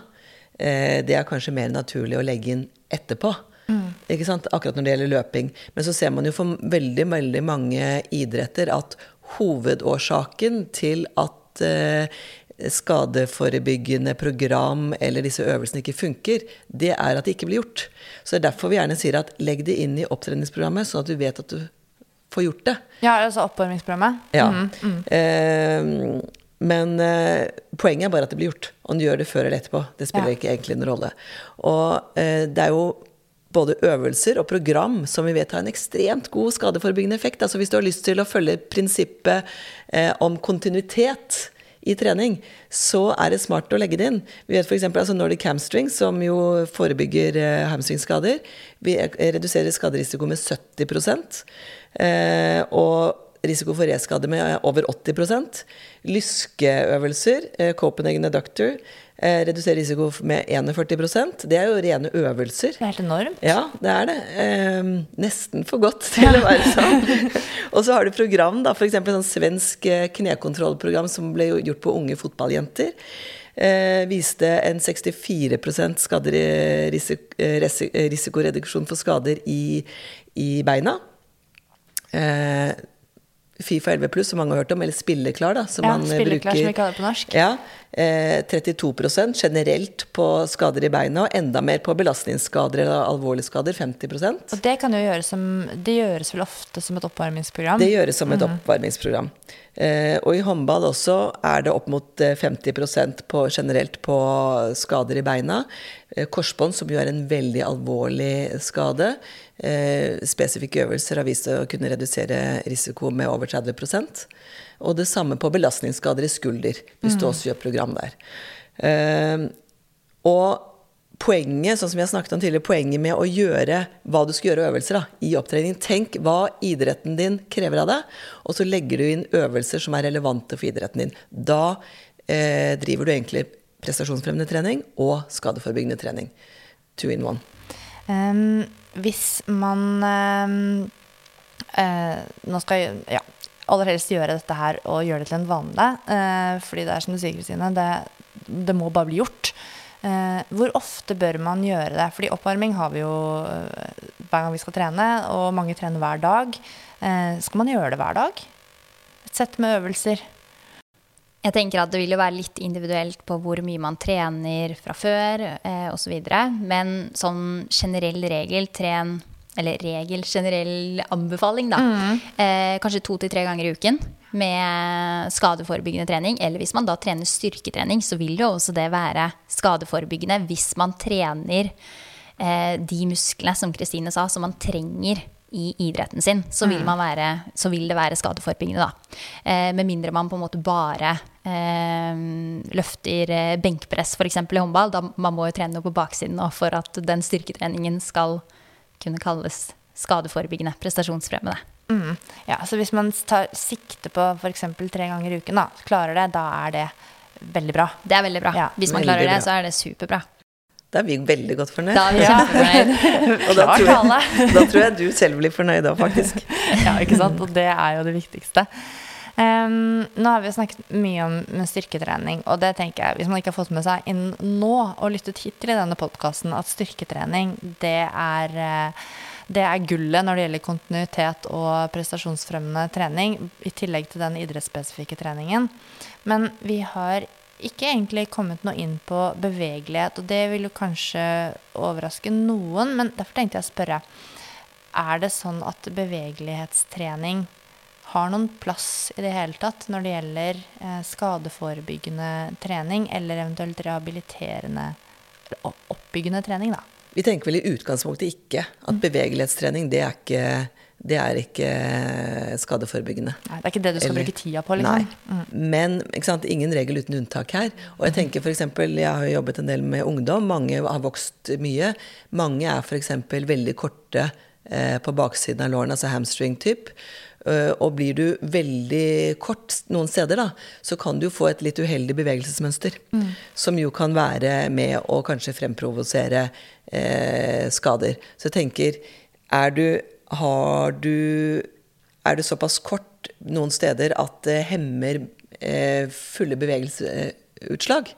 det er kanskje mer naturlig å legge inn etterpå. Ikke sant? Akkurat når det gjelder løping. Men så ser man jo for veldig, veldig mange idretter at hovedårsaken til at eh, skadeforebyggende program eller disse øvelsene ikke funker, det er at det ikke blir gjort. Så det er derfor vi gjerne sier at legg det inn i opptreningsprogrammet, sånn at du vet at du får gjort det. Ja, altså oppvarmingsprogrammet? Ja. Eh, men eh, poenget er bare at det blir gjort. Om du gjør det før eller etterpå, det spiller Ja. ikke egentlig noen rolle. Og eh, det er jo både øvelser og program som vi vet har en ekstremt god skadeforebyggende effekt. Altså hvis du har lyst til å følge prinsippet eh, om kontinuitet i trening, så er det smart å legge det inn. Vi vet f.eks. Altså Nordic hamstring, som jo forebygger eh, hamstringskader. Vi eh, reduserer skaderisiko med 70 eh, og risiko for reskade med over 80 Lyskeøvelser, eh, Copenhagen Adductor, eh, redusere risiko med 41% Det er jo rene øvelser. Det er helt enormt. Ja, det er det. Eh, nesten for godt til å være (laughs) sånn. og så har du program, da, f.eks. sånn svensk eh, knekontrollprogram som ble gjort på unge fotballjenter. Eh, viste en 64 skader, risik, eh, risikoreduksjon for skader i, i beina. Eh, Fifa 11 pluss, som mange har hørt om, eller Spilleklar, da, som Ja, man eh, Spilleklar, bruker. som vi kaller på norsk. Ja, eh, 32% generelt på skader i beina, og enda mer på belastningsskader eller alvorlige skader, 50% Og det kan jo gjøres som Det gjøres vel ofte som et oppvarmingsprogram? Det gjøres som et oppvarmingsprogram. Eh, og i håndball også er det opp mot eh, 50% på, generelt på skader i beina. Eh, korsbånd, som jo er en veldig alvorlig skade. Eh, spesifikke øvelser har vist å kunne redusere risiko med over 30% Og det samme på belastningsskader i skulder, hvis du også gjør program der. Eh, og poenget, sånn som jeg snakket om tidligere, poenget med å gjøre hva du skal gjøre øvelser da, i opptrening. Tenk hva idretten din krever av deg, og så legger du inn øvelser som er relevante for idretten din. Da eh, driver du egentlig prestasjonsfremmende trening og skadeforebyggende trening. Two in one. Ehm, hvis man ehm, eh, Nå skal jeg ja, aller helst gjøre dette her og gjøre det til en vane. eh, fordi det er som du sier, Kristine, det, det må bare bli gjort. Eh, hvor ofte bør man gjøre det? Fordi oppvarming har vi jo eh, hver gang vi skal trene, og mange trener hver dag. Eh, skal man gjøre det hver dag? Et sett med øvelser. Jeg tenker at det vil jo være litt individuelt på hvor mye man trener fra før eh, osv. Men sånn generell regel, tren Eller regel, generell anbefaling, da. Eh, kanskje to til tre ganger i uken med skadeforebyggende trening. Eller hvis man da trener styrketrening, så vil jo også det være skadeforebyggende hvis man trener eh, de musklene, som Kristine sa, som man trenger i idretten sin, så vil, man være, så vil det være skadeforebyggende, da. Eh, med mindre man på en måte bare eh, løfter eh, benkpress, f.eks. i håndball. Da man må jo trene noe på baksiden nå for at den styrketreningen skal kunne kalles skadeforebyggende, prestasjonsfremmende. Mm. Ja, så hvis man tar sikte på f.eks. tre ganger i uken, da, klarer det, da er det veldig bra. Det er veldig bra. Ja, Hvis man veldig klarer det, så er det superbra. Da er vi veldig godt fornøyd. Da er vi kjempefornøyd. (laughs) og da tror, jeg, (laughs) da tror jeg du selv blir fornøyd òg, faktisk. (laughs) Ja, ikke sant? Og det er jo det viktigste. Um, nå har vi jo snakket mye om styrketrening, og det tenker jeg, hvis man ikke har fått med seg inn nå og lyttet hittil i denne podkasten, at styrketrening, det er eh, det er gullet når det gjelder kontinuitet og prestasjonsfremmende trening, i tillegg til den idrettsspesifikke treningen. Men vi har ikke egentlig kommet noe inn på bevegelighet, og det vil jo kanskje overraske noen, men derfor tenkte jeg å spørre Er det sånn at bevegelighetstrening har noen plass i det hele tatt når det gjelder eh, skadeforebyggende trening, eller eventuelt rehabiliterende oppbyggende trening, da? Vi tenker vel i utgangspunktet ikke at bevegelighetstrening, det er ikke, det er ikke skadeforebyggende. Nei, det er ikke det du skal Eller- bruke tida på, liksom? Nei. Men ikke sant, ingen regel uten unntak her. Og jeg tenker for eksempel, jeg har jobbet en del med ungdom. Mange har vokst mye. Mange er f.eks. veldig korte eh, på baksiden av lårene, altså hamstring-typ. Eh, og blir du veldig kort noen steder, da, så kan du få et litt uheldig bevegelsesmønster. Som jo kan være med å kanskje fremprovosere eh, skader. Så jeg tenker, er du Har du er det såpass kort noen steder at det hemmer eh, fulle bevegelsesutslag,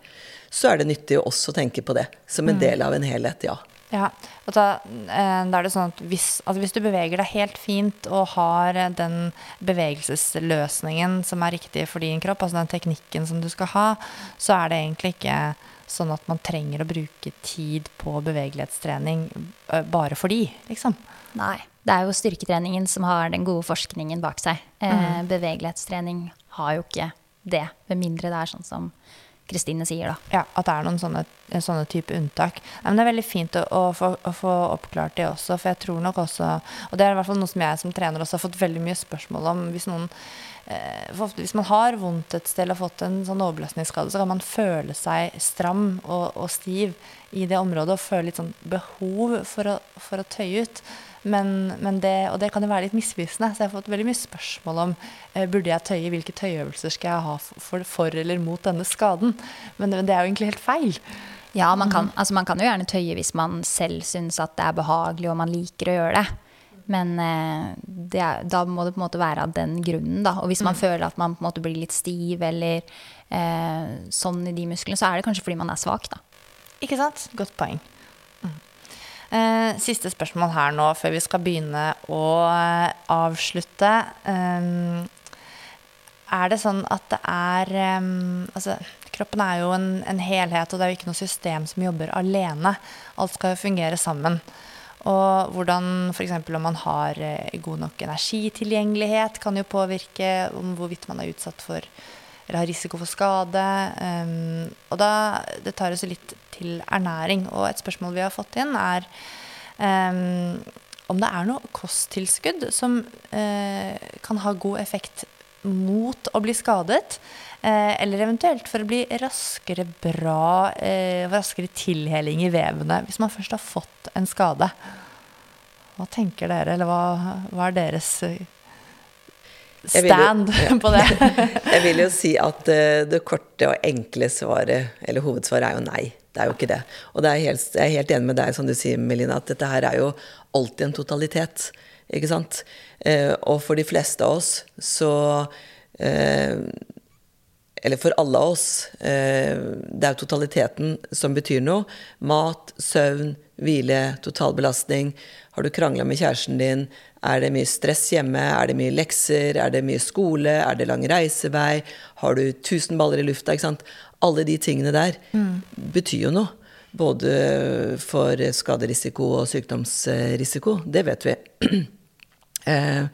så er det nyttig å også tenke på det som en del av en helhet, ja. Ja, og da, eh, da er det sånn at hvis, altså hvis du beveger deg helt fint og har den bevegelsesløsningen som er riktig for din kropp, altså den teknikken som du skal ha, så er det egentlig ikke sånn at man trenger å bruke tid på bevegelighetstrening eh, bare fordi, liksom. Nei. Det er jo styrketreningen som har den gode forskningen bak seg. Eh, bevegelighetstrening har jo ikke det, med mindre det er sånn som Kristine sier, da. Ja, at det er noen sånne, sånne type unntak. Men det er veldig fint å, å, få, å få oppklart det også, for jeg tror nok også Og det er i hvert fall noe som jeg som trener også har fått veldig mye spørsmål om. Hvis noen Hvis man har vondt et sted eller fått en sånn overbelastningsskade, så kan man føle seg stram og, og stiv i det området og føle litt sånn behov for å, for å tøye ut. Men, men det, og det kan jo være litt misvisende, så jeg har fått veldig mye spørsmål om eh, burde jeg tøye, hvilke tøyeøvelser skal jeg ha for, for eller mot denne skaden. Men det, det er jo egentlig helt feil. Ja, man kan, altså man kan jo gjerne tøye hvis man selv syns at det er behagelig og man liker å gjøre det. Men eh, det er, da må det på en måte være av den grunnen, da. Og hvis man føler at man på en måte blir litt stiv eller eh, sånn i de musklene, så er det kanskje fordi man er svak, da. Ikke sant? Godt poeng. Mm. Eh, siste spørsmål her nå, før vi skal begynne å eh, avslutte. Um, er det sånn at det er um, Altså, kroppen er jo en, en helhet, og det er jo ikke noe system som jobber alene. Alt skal jo fungere sammen. Og hvordan f.eks. om man har eh, god nok energitilgjengelighet, kan jo påvirke om hvorvidt man er utsatt for eller har risiko for skade. Um, og da, det tar oss litt til ernæring. Og et spørsmål vi har fått inn, er um, om det er noe kosttilskudd som uh, kan ha god effekt mot å bli skadet. Uh, eller eventuelt for å bli raskere bra, uh, raskere tilheling i vevene hvis man først har fått en skade. Hva tenker dere, eller hva, hva er deres stand jo- ja. (laughs) på det? (laughs) Jeg vil jo si at eh, det korte og enkle svaret, eller hovedsvaret, er jo nei. Det er jo ikke det. Og det er helt, jeg er helt enig med deg, som du sier, Melina, at dette her er jo alltid en totalitet. Ikke sant? Eh, og for de fleste av oss så eh, Eller for alle av oss. Eh, det er totaliteten som betyr noe. Mat, søvn, hvile, totalbelastning. Har du krangla med kjæresten din? Er det mye stress hjemme? Er det mye lekser? Er det mye skole? Er det lang reisevei? Har du tusen baller i lufta? Ikke sant? Alle de tingene der betyr jo noe. Både for skaderisiko og sykdomsrisiko. Det vet vi. (clears throat) Eh,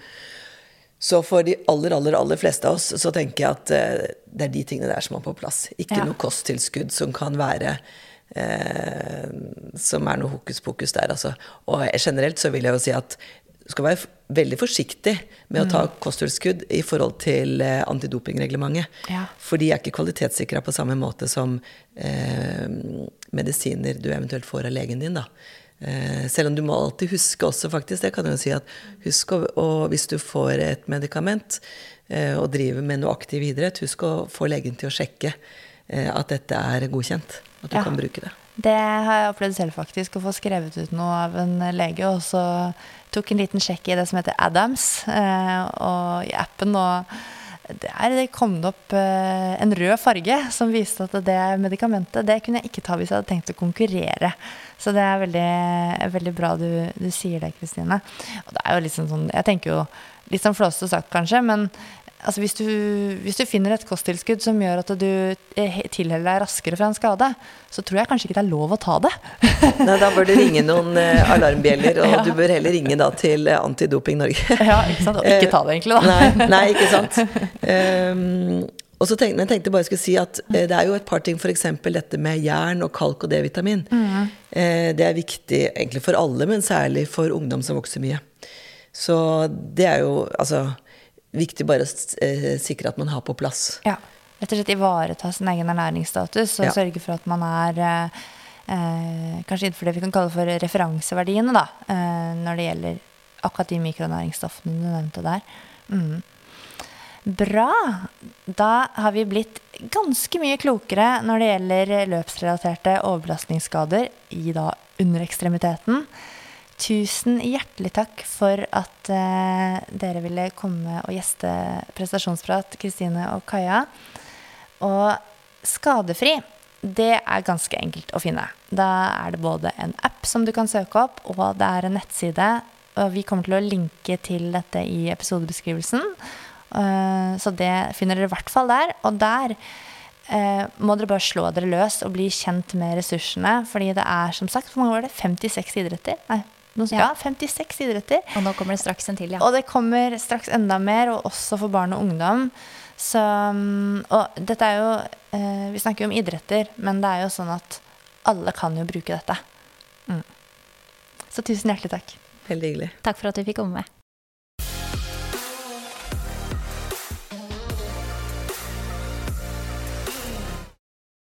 Så for de aller, aller, aller fleste av oss så tenker jeg at eh, det er de tingene der som må på plass. Ikke Ja. noe kosttilskudd som kan være eh, Som er noe hokus pokus der, altså. Og generelt så vil jeg jo si at du skal være veldig forsiktig med å ta kosttilskudd i forhold til eh, antidopingreglementet. Ja. For de er ikke kvalitetssikra på samme måte som eh, medisiner du eventuelt får av legen din. da. Eh, selv om du må alltid huske også, faktisk, det kan jeg jo si at husk å, og hvis du får et medikament eh, og driver med noe aktiv idrett, husk å få legen til å sjekke eh, at dette er godkjent. At du Ja. kan bruke det. Det har jeg opplevd selv, faktisk. Å få skrevet ut noe av en lege. Og så tok en liten sjekk i det som heter Adams, eh, og i appen. Og der kom det opp eh, en rød farge som viste at det medikamentet det kunne jeg ikke ta hvis jeg hadde tenkt å konkurrere. Så det er veldig, veldig bra du, du sier det, Kristine. Og det er jo liksom sånn Jeg tenker jo litt sånn flåsete sagt, kanskje, men Altså hvis du, hvis du finner et kosttilskudd som gjør at du eh, tilheller deg raskere fra en skade, så tror jeg kanskje ikke det er lov å ta det. (laughs) Nei, da bør du ringe noen eh, alarmbjeller, og (laughs) du bør heller ringe da til eh, Antidoping Norge. (laughs) ja, ikke sant? Og ikke ta det, egentlig, da. Nei, nei ikke sant. Um, og så tenkte, jeg tenkte bare jeg skulle si at det er jo et par ting, f.eks. dette med jern og kalk og D-vitamin. Eh, det er viktig egentlig for alle, men særlig for ungdom som vokser mye. Så det er jo altså viktig bare å eh, sikre at man har på plass. Ja. Rett og slett ivareta sin egen ernæringsstatus og Ja. sørge for at man er eh, eh, kanskje innenfor det vi kan kalle for referanseverdiene, da, eh, når det gjelder akkurat de mikronæringsstoffene du nevnte der. Mm. Bra. Da har vi blitt ganske mye klokere når det gjelder løpsrelaterte overbelastningsskader i da underekstremiteten. Tusen hjertelig takk for at eh, dere ville komme og gjeste Prestasjonsprat, Kristine og Kaja. Og skadefri, det er ganske enkelt å finne. Da er det både en app som du kan søke opp, og det er en nettside. Og vi kommer til å linke til dette i episodebeskrivelsen. Uh, Så det finner dere i hvert fall der. Og der eh, må dere bare slå dere løs og bli kjent med ressursene. Fordi det er som sagt, hvor mange var det? 56 idretter? Nei. Ja. ja, 56 idretter. Og nå kommer det straks en til, ja. Og det kommer straks enda mer, og også for barn og ungdom. Så, mm, og dette er jo eh, Vi snakker jo om idretter, men det er jo sånn at alle kan jo bruke dette. Mm. Så tusen hjertelig takk. Veldig hyggelig. Takk for at du fikk komme med.